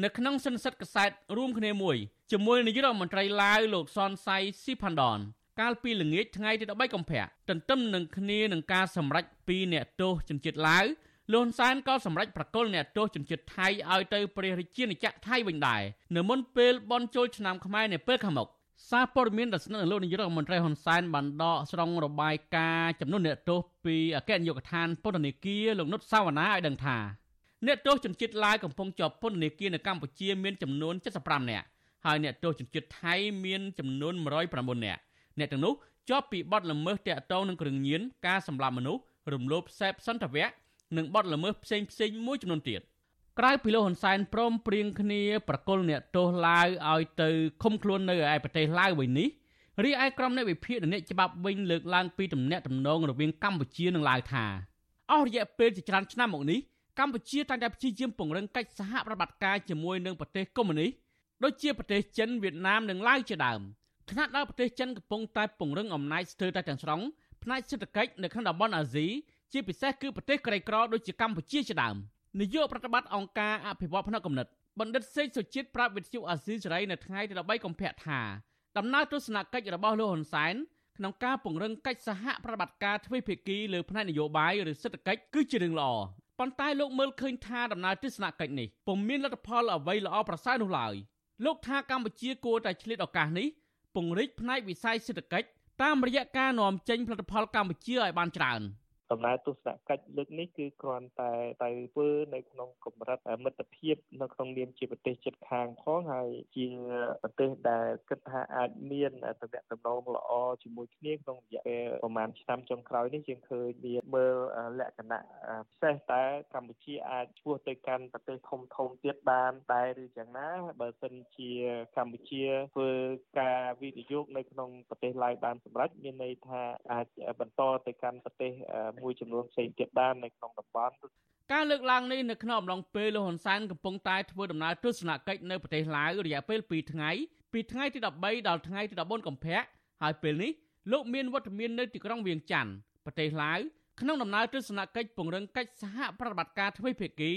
នៅក្នុងសិនសិទ្ធកសែតរួមគ្នាមួយជាមួយនាយករដ្ឋមន្ត្រីឡាវលោកសុនសៃស៊ីផាន់ដនកាលពីល្ងាចថ្ងៃទី13កុម្ភៈទន្ទឹមនឹងគ្នានឹងការសម្រេចពីអ្នកទោសជនជាតិឡាវលន់សានក៏សម្រេចប្រកុលអ្នកទោសជនជាតិថៃឲ្យទៅព្រះរាជាណាចក្រថៃវិញដែរនៅមុនពេលបន់ជុលឆ្នាំខ្មែរនៅពេលខាងមុខសារព័ត៌មានដែលស្និទ្ធនឹងលោកនាយករដ្ឋមន្ត្រីហ៊ុនសែនបានដកស្រង់របាយការណ៍ចំនួនអ្នកទោសពីអគ្គនាយកដ្ឋានពន្ធនាគារលោកនុតសាវណ្ណាឲ្យដឹងថា អ្នកទោសជនជាតិឡាវកំពុងជាប់ពន្ធនាគារនៅកម្ពុជាមានចំនួន75នាក់ហើយអ្នកទោសជនជាតិថៃមានចំនួន109នាក់អ្នកទាំងនោះជាប់ពីបទល្មើសតាក់ទងនឹងគ្រឿងញៀនការសម្លាប់មនុស្សរំលោភសេពសន្តិវៈនិងបទល្មើសផ្សេងផ្សេងមួយចំនួនទៀតក្រៅពីលោកហ៊ុនសែនព្រមព្រៀងគ្នាប្រគល់អ្នកទោសឡាវឲ្យទៅឃុំខ្លួននៅឯប្រទេសឡាវវិញនេះរីឯក្រុមអ្នកវិភាគអ្នកច្បាប់វិញលើកឡើងពីទំនាក់ទំនងរវាងកម្ពុជានិងឡាវថាអស់រយៈពេលជាច្រើនឆ្នាំមកនេះ កម្ពុជាតែងតែព្យាយាមពង្រឹងកិច្ចសហប្រតិបត្តិការជាមួយនឹងប្រទេសកុម្មុយនីសដូចជាប្រទេសចិនវៀតណាមនិងឡាវជាដើមខណៈដែលប្រទេសចិនកំពុងតែពង្រឹងអំណាចស្ទើរតែទាំងស្រុងផ្នែកសេដ្ឋកិច្ចនៅក្នុងតំបន់អាស៊ីជាពិសេសគឺប្រទេសក្រីក្រដូចជាកម្ពុជាជាដើមនាយកប្រតិបត្តិអង្គការអភិវឌ្ឍផ្នែកគំនិតបណ្ឌិតសេកសុជាតិប្រាប់វិទ្យុអាស៊ីសេរីនៅថ្ងៃទី13កុម្ភៈថាដំណើរទស្សនកិច្ចរបស់លោកហ៊ុនសែនក្នុងការពង្រឹងកិច្ចសហប្រតិបត្តិការទ្វេភាគីលើផ្នែកនយោបាយឬសេដ្ឋកិច្ចគឺជារឿងល្អ ប៉ុន្តែលោកមើលឃើញថាដំណើរទស្សនកិច្ចនេះពុំមានលទ្ធផលអ្វីល្អប្រសើរនោះឡើយលោកថាកម្ពុជាគួរតែឆ្លៀតឱកាសនេះពង្រីកផ្នែកវិស័យសេដ្ឋកិច្ចតាមរយៈការនាំចេញផលិតផលកម្ពុជាឲ្យបានច្រើន។ ដំណើរទស្សនកិច្ចលើកនេះគឺគ្រាន់តែទៅធ្វើនៅក្នុងកម្រិតមិត្តភាពនៅក្នុងនាមជាប្រទេសជិតខាងផងហើយជាប្រទេសដែលគិតថាអាចមានតំណែងតំណងល្អជាមួយគ្នាក្នុងរយៈពេលប្រហែលឆ្នាំចុងក្រោយនេះជាងឃើញមានមើលលក្ខណៈពិសេសតែកម្ពុជាអាចឈ្មោះទៅកាន់ប្រទេសធំធំទៀតបានដែរឬយ៉ាងណាបើសិនជាកម្ពុជាធ្វើការវិនិយោគនៅក្នុងប្រទេសឡាយបានសម្រេចមានន័យថាអាចបន្តទៅកាន់ប្រទេសមួយចំនួនផ្សេងទៀតបាននៅក្នុងតំបន់ការលើកឡើងនេះនៅក្នុងអំឡុងពេលលោកហ៊ុនសែនកំពុងតែធ្វើដំណើរទស្សនកិច្ចនៅប្រទេសឡាវរយៈពេល2ថ្ងៃពីថ្ងៃទី13ដល់ថ្ងៃទី14កុម្ភៈហើយពេលនេះលោកមានវត្តមាននៅទីក្រុងវៀងច័ន្ទប្រទេសឡាវក្នុងដំណើរទស្សនកិច្ចពង្រឹងកិច្ចសហប្រតិបត្តិការទ្វេភាគី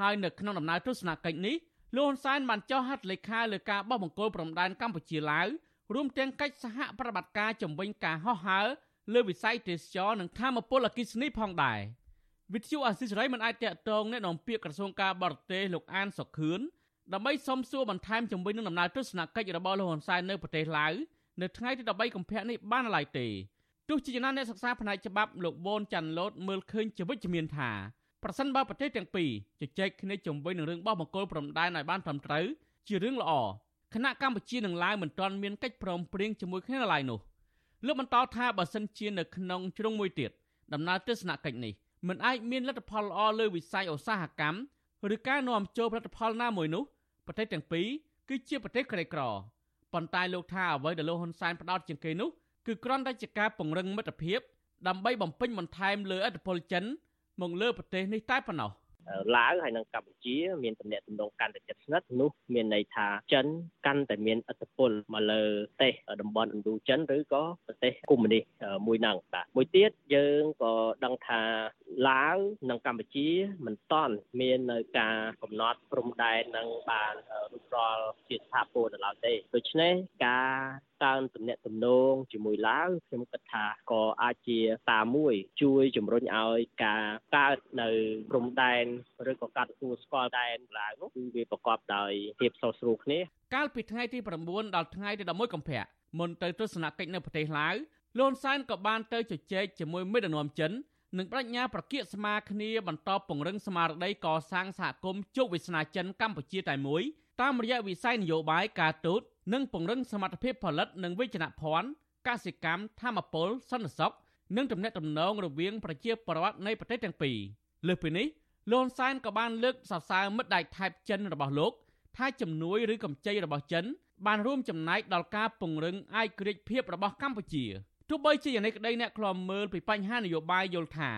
ហើយនៅក្នុងដំណើរទស្សនកិច្ចនេះលោកហ៊ុនសែនបានចុះហត្ថលេខាលើការបោះបង្គោលព្រំដែនកម្ពុជាឡាវរួមទាំងកិច្ចសហប្រតិបត្តិការជំវិញការហោះហើរ លើវិស័យទេសចរនិងធម្មពលអគិសនីផងដែរវិទ្យុអាស៊ីសេរីមិនអាចតាក់ទងអ្នកនាំពាក្យក្រសួងការបរទេសលោកអានសុខឿនដើម្បីសុំសួរបន្ថែមជំវិញនឹងដំណើរទស្សនកិច្ចរបស់លោកហ៊ុនសែននៅប្រទេសឡាវនៅថ្ងៃទី13កុម្ភៈនេះបានឡើយទេទោះជាយ៉ាងណាអ្នកសិក្សាផ្នែកច្បាប់លោកបូនច័ន្ទលូតមើលឃើញជាវិជ្ជមានថាប្រសិនបើប្រទេសទាំងពីរជជែកគ្នាជំវិញនឹងរឿងបោះបង្គោលព្រំដែនឲ្យបានត្រឹមត្រូវជារឿងល្អគណៈកម្ពុជានឹងឡាវមិនទាន់មានកិច្ចព្រមព្រៀងជាមួយគ្នាឡើយនោះ លោកបន្តថាបើសិនជានៅក្នុងជ្រុងមួយទៀតដំណើរទស្សនកិច្ចនេះមិនអាចមានលទ្ធផលល្អលើវិស័យឧស្សាហកម្មឬការនាំចូលផលិតផលណាមួយនោះប្រទេសទាំងពីរគឺជាប្រទេសក្រីក្រប៉ុន្តែលោកថាអ្វីដែលលោកហ៊ុនសែនផ្ដោតជាងគេនោះគឺគ្រាន់តែជាការពង្រឹងមិត្តភាពដើម្បីបំពេញបន្ថែមលើឥទ្ធិពលចិនមកលើប្រទេសនេះតែប៉ុណ្ណោះ។ ឡាវហើយនិងកម្ពុជាមានទំនាក់ទំនងកាន់តែជិតស្និទ្ធនោះមានន័យថាចិនកាន់តែមានឥទ្ធិពលមកលើប្រទេសតំបន់ឥណ្ឌូចិនឬក៏ប្រទេសកុម្មុយនីសមួយហ្នឹងបាទមួយទៀតយើងក៏ដឹងថាឡាវនិងកម្ពុជាមិនតាន់មាននៅការកំណត់ព្រំដែននឹងបានរួចរាល់ជាស្ថាពរនៅឡើយទេដូច្នេះការ កើនទំនាក់ទំនងជាមួយឡាវខ្ញុំគិតថាក៏អាចជាតាមួយជួយជំរុញឲ្យការកើតនៅព្រំដែនឬក៏ការទទួលស្គាល់ដែនឡាវនោះគឺវាប្រកបដោយភាពស្រុះស្រួលគ្នាកាលពីថ្ងៃទី9ដល់ថ្ងៃទី11កុម្ភៈមុនទៅទស្សនកិច្ចនៅប្រទេសឡាវលន់សានក៏បានទៅជជែកជាមួយមេដឹកនាំចិននិងបញ្ញាប្រគៀកស្មាគ្នាបន្តពង្រឹងស្មារតីកសាងសហគមន៍ជោគវាសនាចិនកម្ពុជាតែមួយតាមរយៈវិស័យនយោបាយការទូត និងពង្រឹងសមត្ថភាពផលិតនិងវិជ្ជាភ័ណ្ឌកសិកម្មធម្មពលសន្តិសុខនិងទំនាក់ទំនងរវាងប្រជាពលរដ្ឋនៃប្រទេសទាំងពីរលើសពីនេះលន់សែនក៏បានលើកសរសើរមិត្តដៃថៃចិនរបស់លោកថាជំនួយឬកម្ចីរបស់ចិន បានរួមចំណែកដល់ការពង្រឹងឯករាជ្យភាពរបស់កម្ពុជាទោះបីជាយ៉ាងនេះក្តីអ្នកខ្លាំមើលពីបញ្ហានយោបាយយល់ថា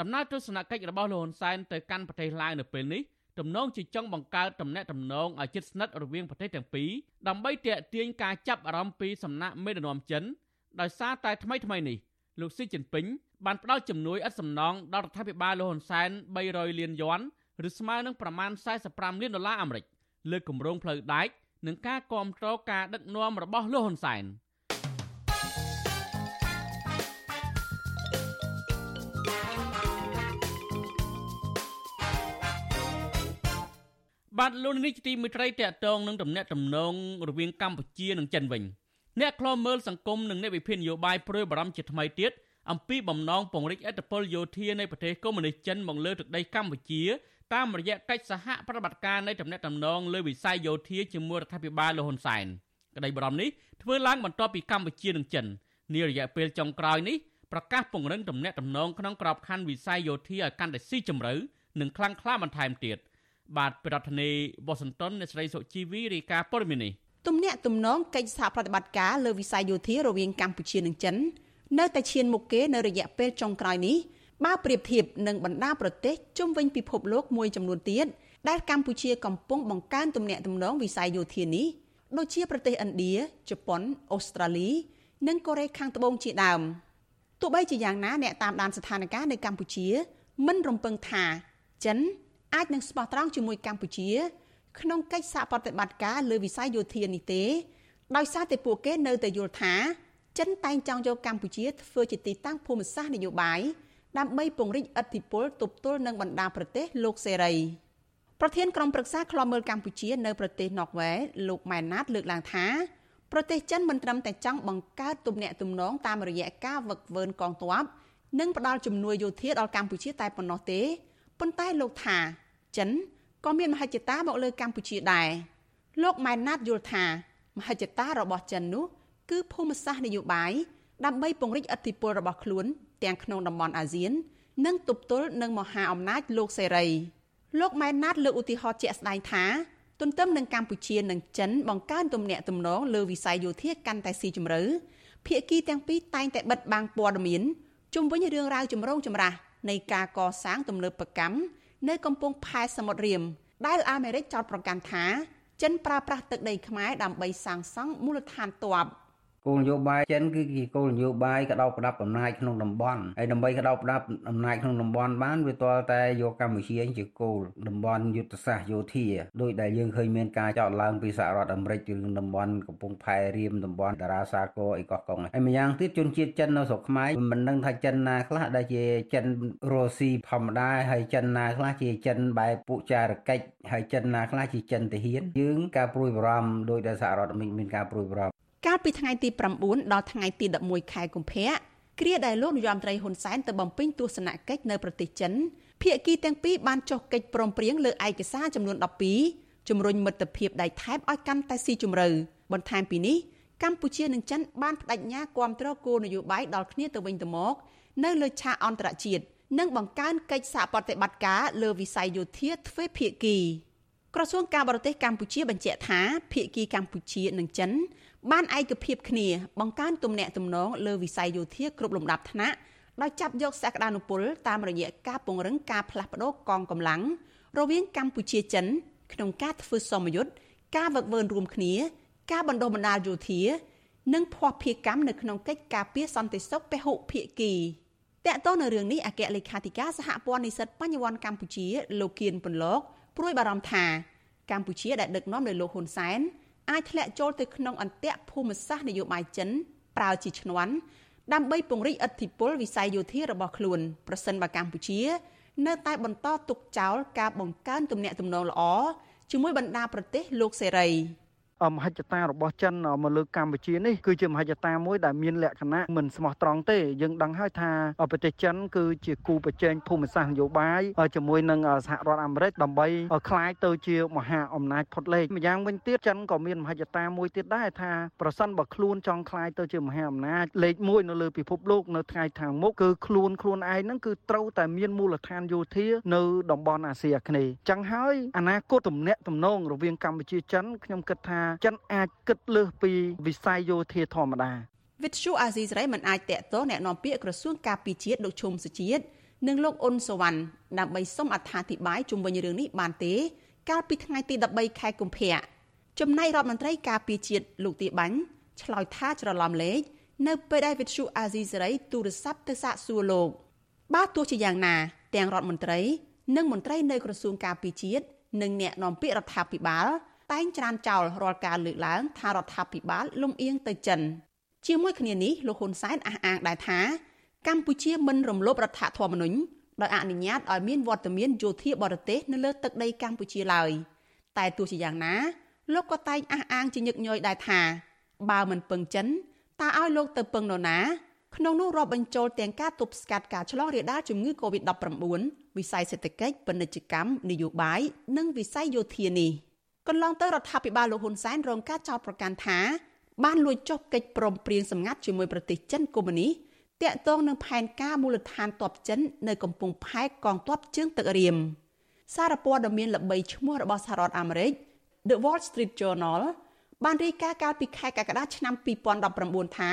ដំណើរទស្សនកិច្ចរបស់លោកហ៊ុនសែនទៅកាន់ប្រទេសឡាវនៅពេលនេះ ទំនងជាចង់បង្កើតទំនាក់ទំនងឲ្យជិតស្និទ្ធរវាងប្រទេសទាំងពីរដើម្បីទាក់ទាញការចាប់អារម្មណ៍ពីសំណាក់មេដឹកនាំចិនដោយសារតែថ្មីថ្មីនេះលោកស៊ីជីនពីងបានផ្ដល់ជំនួយឥតសំណងដល់រដ្ឋាភិបាលលោកហ៊ុនសែន300លានយួនឬស្មើនឹងប្រមាណ45លានដុល្លារអាមេរិកលើគម្រោងផ្លូវដែកនិងការគ្រប់គ្រងការដឹកនាំរបស់លោកហ៊ុនសែន។ បាទលោកនេះជាទីមេត្រីតកតងនឹងទំនាក់ទំនងរវាងកម្ពុជានិងចិនវិញអ្នកខ្លោមើលសង្គមនិងអ្នកវិភាគនយោបាយព្រួយបារម្ភជាថ្មីទៀតអំពីបំណងពង្រីកអធិបតេយ្យយោធានៃប្រទេសកុម្មុយនីសចិនមកលើទឹកដីកម្ពុជាតាមរយៈកិច្ចសហប្រតិបត្តិការនៃទំនាក់ទំនងលើវិស័យយោធាជាមួយរដ្ឋាភិបាលលហ៊ុនសែនក្តីបារម្ភនេះធ្វើឡើងបន្ទាប់ពីកម្ពុជានិងចិននារយៈពេលចុងក្រោយនេះប្រកាសពង្រឹងទំនាក់ទំនងក្នុងក្របខ័ណ្ឌវិស័យយោធាឲ្យកាន់តែស៊ីជម្រៅនិងខ្លាំងក្លាបន្ថែមទៀត។ បាទប្រធានាធិបតីវ៉ាស៊ីនតោនអ្នកស្រីសុជីវីរាយការណ៍ព័ត៌មាននេះទំនាក់ទំនងកិច្ចសហប្រតិបត្តិការលើវិស័យយោធារវាងកម្ពុជានិងចិននៅតែឈានមុខគេនៅរយៈពេលចុងក្រោយនេះបើប្រៀបធៀបនឹងបណ្ដាប្រទេសជុំវិញពិភពលោកមួយចំនួនទៀតដែលកម្ពុជាកំពុងបង្កើនទំនាក់ទំនងវិស័យយោធានេះដូចជាប្រទេសឥណ្ឌាជប៉ុនអូស្ត្រាលី និងកូរ៉េខាងត្បូងជាដើមទោះបីជាយ៉ាងណាអ្នកតាមដានស្ថានភាពនៅកម្ពុជាមិនរំពឹងថាចិន អាចនឹងស្មោះត្រង់ជាមួយកម្ពុជា ក្នុងកិច្ចសហប្រតិបត្តិការលើវិស័យយោធានេះទេដោយសារតែពួកគេនៅតែយល់ថាចិនតែងចង់យកកម្ពុជាធ្វើជាទីតាំងភូមិសាស្ត្រនយោបាយដើម្បីពង្រីកឥទ្ធិពលទប់ទល់នឹងបណ្ដាប្រទេសលោកសេរីប្រធានក្រុមប្រឹក្សាខ្លំមើលកម្ពុជានៅប្រទេសណ័រវេសលោកម៉ែនណាតលើកឡើងថាប្រទេសចិនមិនត្រឹមតែចង់បង្កើតទំនាក់ទំនងតាមរយៈការវឹកវើនកងទ័ពនិងផ្ដល់ជំនួយយោធាដល់កម្ពុជាតែប៉ុណ្ណោះទេប៉ុន្តែលោកថា ចិនក៏មានមហិច្ឆតាមកលើកម្ពុជាដែរលោកម៉ែនណាតយល់ថាមហិច្ឆតារបស់ចិននោះគឺភូមិសាស្ត្រនយោបាយដើម្បីពង្រីកឥទ្ធិពលរបស់ខ្លួនទាំងក្នុងតំបន់អាស៊ាន និងទប់ទល់នឹងមហាអំណាចលោកសេរីលោកម៉ែនណាតលើកឧទាហរណ៍ជាក់ស្ដែងថាទន្ទឹមនឹងកម្ពុជានិងចិនបង្កើនទំនាក់ទំនងលើវិស័យយោធាកាន់តែស៊ីជម្រៅភាគីទាំងពីរតែងតែបិទបាំងព័ត៌មានជុំវិញរឿងរ៉ាវចម្រូងចម្រាសនៃការកសាងទំនើបកម្ម នៅកំពង់ផែសមុទ្ររៀមដែលអាមេរិកចោទប្រកាន់ថាចិនប្រើប្រាស់ទឹកដីខ្មែរដើម្បីសាងសង់មូលដ្ឋានទ័ព គោលនយោបាយចិនគឺជាគោលនយោបាយកដោបផ្ដាប់អំណាចក្នុងតំបន់ហើយដើម្បីកដោបផ្ដាប់អំណាចក្នុងតំបន់បានវាទាល់តែយកកម្ពុជាជាគោលតំបន់យុទ្ធសាស្ត្រយោធាដោយដែលយើងឃើញមានការចោទឡើងពីសហរដ្ឋអាមេរិករឿងតំបន់កំពង់ផែរៀមតំបន់តារាសាគរអីកោះកុងហើយម្យ៉ាងទៀតជនជាតិចិននៅស្រុកខ្មែរមិនដឹងថាចិនណាខ្លះដែលជាចិនរុស្ស៊ីធម្មតាហើយចិនណាខ្លះជាចិនបែបពុចារកិច្ចហើយចិនណាខ្លះជាចិនទាហានយើងការព្រួយបារម្ភដោយដែលសហរដ្ឋអាមេរិកមានការព្រួយបារម្ភ កាលពីថ្ងៃទី9ដល់ថ្ងៃទី11ខែកុម្ភៈគ្រាដែលលោកនាយរដ្ឋមន្ត្រីហ៊ុនសែនទៅបំពេញទស្សនកិច្ចនៅប្រទេសចិនភាគីទាំងពីរបានចុះកិច្ចព្រមព្រៀងលើឯកសារចំនួន12ជំរុញមិត្តភាពដៃថែបឲ្យកាន់តែស៊ីជម្រៅបន្ថែមពីនេះកម្ពុជានិងចិនបានបដិញ្ញាគ្រប់គ្រងគោលនយោបាយដល់គ្នាទៅវិញទៅមកនៅលើឆាកអន្តរជាតិនិងបង្កើនកិច្ចសហប្រតិបត្តិការលើវិស័យយោធាទ្វេភាគីក្រសួងការបរទេសកម្ពុជាបញ្ជាក់ថាភាគីកម្ពុជានិងចិន បានឯកភាពគ្នាបង្កើនទំនាក់ទំនងលើវិស័យយោធាគ្រប់លំដាប់ថ្នាក់ដោយចាប់យកសក្តានុពលតាមរយៈការពង្រឹងការផ្លាស់ប្តូរកងកម្លាំងរវាងកម្ពុជាចិន ក្នុងការធ្វើសមយុទ្ធការវឹកវើរួមគ្នា ការបណ្ដុះបណ្ដាលយោធា និងភ័ស្តុភារកម្មនៅក្នុងកិច្ចការពារសន្តិសុខពហុភាគីតកតទៅនៅរឿងនេះអគ្គលេខាធិការសហព័ន្ធនិស្សិតបញ្ញវន្តកម្ពុជាលោកគៀនពន្លកព្រួយបារម្ភថាកម្ពុជាដែលដឹកនាំដោយលោកហ៊ុនសែន អាចធ្លាក់ចូលទៅក្នុងអន្ទាក់ភូមិសាស្ត្រនយោបាយចិនប្រើជាឈ្នន់ដើម្បីពង្រីកឥទ្ធិពលវិស័យយោធារបស់ខ្លួនប្រសិនបើកម្ពុជា នៅតែបន្តទុកចោលការបង្កើនទំនាក់ទំនងល្អជាមួយបណ្ដាប្រទេសលោកសេរី។ មហិច្ឆតារបស់ចិនមកលើកម្ពុជានេះគឺជាមហិច្ឆតាមួយដែលមានលក្ខណៈមិនស្មោះត្រង់ទេយើងដឹងហើយថាប្រទេសចិនគឺជាគូប្រជែងភូមិសាស្ត្រនយោបាយជាមួយនឹងសហរដ្ឋអាមេរិកដើម្បីคล้ายទៅជាមហាអំណាចផុតលេខម្យ៉ាងវិញទៀតចិនក៏មានមហិច្ឆតាមួយទៀតដែរថាប្រសិនបើខ្លួនចង់คล้ายទៅជាមហាអំណាចលេខ1នៅលើពិភពលោកនៅថ្ងៃខាងមុខគឺខ្លួនខ្លួនឯងហ្នឹងគឺត្រូវតែមានមូលដ្ឋានយោធានៅតំបន់អាស៊ីអាគ្នេយ៍ចឹងហើយអនាគតទំនាក់ទំនងរវាងកម្ពុជាចិនខ្ញុំគិតថា ចិនអាចគិតលើសពីវិស័យយោធាធម្មតាវិទ្យុអាស៊ីសេរីមិនអាចតេតតអ្នកនាំពាក្យក្រសួងការពារជាតិលោកឈុំសុជាតិនិងលោកអ៊ុនសវណ្ណដើម្បីសុំអត្ថាធិប្បាយជុំវិញរឿងនេះបានទេ កាលពីថ្ងៃទី13ខែកុម្ភៈចំណែករដ្ឋមន្ត្រីការពារជាតិលោកទៀបាញ់ឆ្លើយថាច្រឡំលេខនៅពេលដែលវិទ្យុអាស៊ីសេរីទូរស័ព្ទទៅសាកសួរលោកបើទោះជាយ៉ាងណាទាំងរដ្ឋមន្ត្រីនិងមន្ត្រីនៅក្រសួងការពារជាតិនិងអ្នកនាំពាក្យរដ្ឋាភិបាល តែងច្រានចោលរាល់ការលើកឡើងថារដ្ឋាភិបាលលំអៀងទៅចិនជាមួយគ្នានេះលោកហ៊ុនសែនអះអាងដែរថាកម្ពុជាមិនរំលោភរដ្ឋធម្មនុញ្ញដោយអនុញ្ញាតឲ្យមានវត្តមានយោធាបរទេសនៅលើទឹកដីកម្ពុជាឡើយតែទោះជាយ៉ាងណាលោកក៏តែងអះអាងជាញឹកញយដែរថាបើមិនពឹងចិនតើឲ្យលោកទៅពឹងនរណាក្នុងនោះរាប់បញ្ចូលទាំងការទប់ស្កាត់ការឆ្លងរាលដាលជំងឺ Covid-19 វិស័យសេដ្ឋកិច្ចពាណិជ្ជកម្មនយោបាយនិងវិស័យយោធានេះ។ កន្លងទៅរដ្ឋាភិបាលលោកហ៊ុនសែនរងការចោទប្រកាន់ថាបានលួចចុះកិច្ចព្រមព្រៀងសម្ងាត់ជាមួយប្រទេសចិនកុម្មុយនីសតាក់ទងនឹងផែនការមូលដ្ឋានទ័ពចិននៅកំពង់ផែកងទ័ពជើងទឹករៀមសារព័ត៌មានល្បីឈ្មោះរបស់សហរដ្ឋអាមេរិក The Wall Street Journal បានរាយការណ៍កាលពីខែកក្កដាឆ្នាំ2019ថា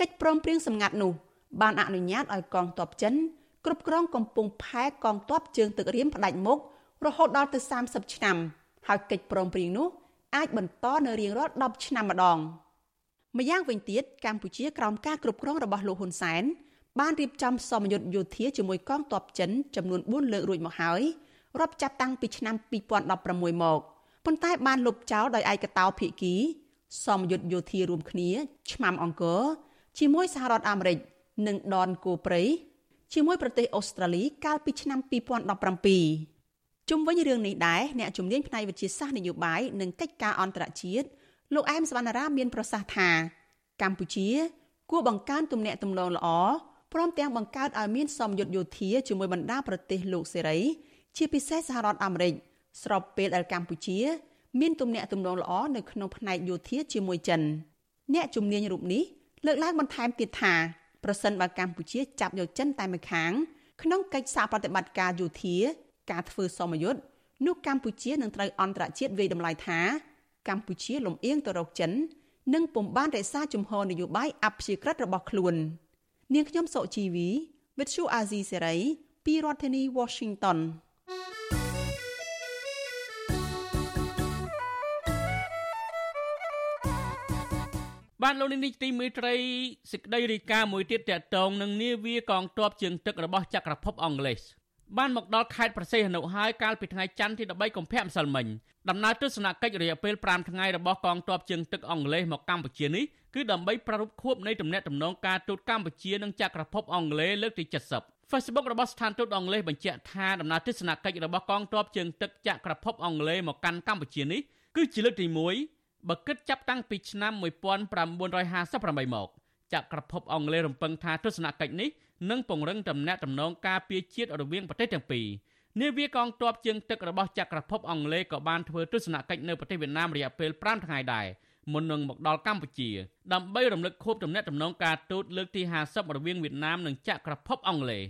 កិច្ចព្រមព្រៀងសម្ងាត់នោះបានអនុញ្ញាតឲ្យកងទ័ពចិនគ្រប់គ្រងកំពង់ផែកងទ័ពជើងទឹករៀមផ្ដាច់មុខរហូតដល់ទៅ30ឆ្នាំ ហើយកិច្ចព្រមព្រៀងនោះអាចបន្តនៅរៀងរាល់10ឆ្នាំម្ដងម្យ៉ាងវិញទៀតកម្ពុជាក្រោមការគ្រប់គ្រងរបស់លោកហ៊ុនសែនបានរៀបចំសមយុទ្ធយោធាជាមួយកងទ័ពចិនចំនួន4លើករួចមកហើយរាប់ចាប់តាំងពីឆ្នាំ2016មកប៉ុន្តែបានលុបចោលដោយឯកតោភាគី សមយុទ្ធយោធារួមគ្នាឆ្មាំអង្គរជាមួយសហរដ្ឋអាមេរិកនិងដនគោព្រៃជាមួយប្រទេសអូស្ត្រាលីកាលពីឆ្នាំ2017 ជុំវិញរឿងនេះដែរអ្នកជំនាញផ្នែកវិទ្យាសាស្ត្រនយោបាយនិងកិច្ចការអន្តរជាតិលោកអែមសវណ្ណារាមានប្រសាសន៍ថា កម្ពុជា គួរបង្កើនទំនាក់ទំនងល្អព្រមទាំងបង្កើតឲ្យមានសមយុទ្ធយោធាជាមួយបណ្ដាប្រទេសលោកសេរី ជាពិសេសសហរដ្ឋអាមេរិកស្របពេលដែលកម្ពុជា មានទំនាក់ទំនងល្អនៅក្នុងផ្នែកយោធាជាមួយចិន អ្នកជំនាញរូបនេះលើកឡើងបន្ថែមទៀតថាប្រសិនបើកម្ពុជាចាប់យកចិនតែមួយខាង ក្នុងកិច្ចសហប្រតិបត្តិការយោធា ការធ្វើសមយុទ្ធនោះកម្ពុជានឹងត្រូវអន្តរជាតិវាយតម្លៃថាកម្ពុជាលំអៀងទៅរកចិននិងពុំបានរក្សាជំហរនយោបាយអព្យាក្រឹតរបស់ខ្លួននាងខ្ញុំសុជីវី With Shu Azizi Serai ពីរដ្ឋធានី Washington បានលោកនេះទីមេត្រីសេចក្តីរាយការណ៍មួយទៀតតកតងនឹងនាវាកងទ័ពជើងទឹករបស់ចក្រភពអង់គ្លេស បានមកដល់ខេត្តប្រសេះហនុហើយកាលពីថ្ងៃច័ន្ទទី13កុម្ភៈម្សិលមិញដំណើរទស្សនកិច្ចរយៈពេល5ថ្ងៃរបស់កងទ័ពជើងទឹកអង់គ្លេសមកកម្ពុជានេះគឺដើម្បីប្រារព្ធខួបនៃទំនាក់ទំនងការទូតកម្ពុជានិងចក្រភពអង់គ្លេសលើកទី70 Facebook របស់ស្ថានទូតអង់គ្លេសបញ្ជាក់ថាដំណើរទស្សនកិច្ចរបស់កងទ័ពជើងទឹកចក្រភពអង់គ្លេសមកកាន់កម្ពុជានេះគឺជាលើកទី1បើគិតចាប់តាំងពីឆ្នាំ1958មកចក្រភពអង់គ្លេសរំពឹងថាទស្សនកិច្ចនេះ និងពង្រឹងទំនាក់ទំនងការពារជាតិរវាងប្រទេសទាំងពីរនាវាកងទ័ពជើងទឹករបស់ចក្រភពអង់គ្លេសក៏បានធ្វើទស្សនកិច្ចនៅប្រទេសវៀតណាមរយៈពេល5ថ្ងៃដែរមុននឹងមកដល់កម្ពុជាដើម្បីរំលឹកខួបទំនាក់ទំនងការទូតលើកទី50រវាងវៀតណាមនិងចក្រភពអង់គ្លេស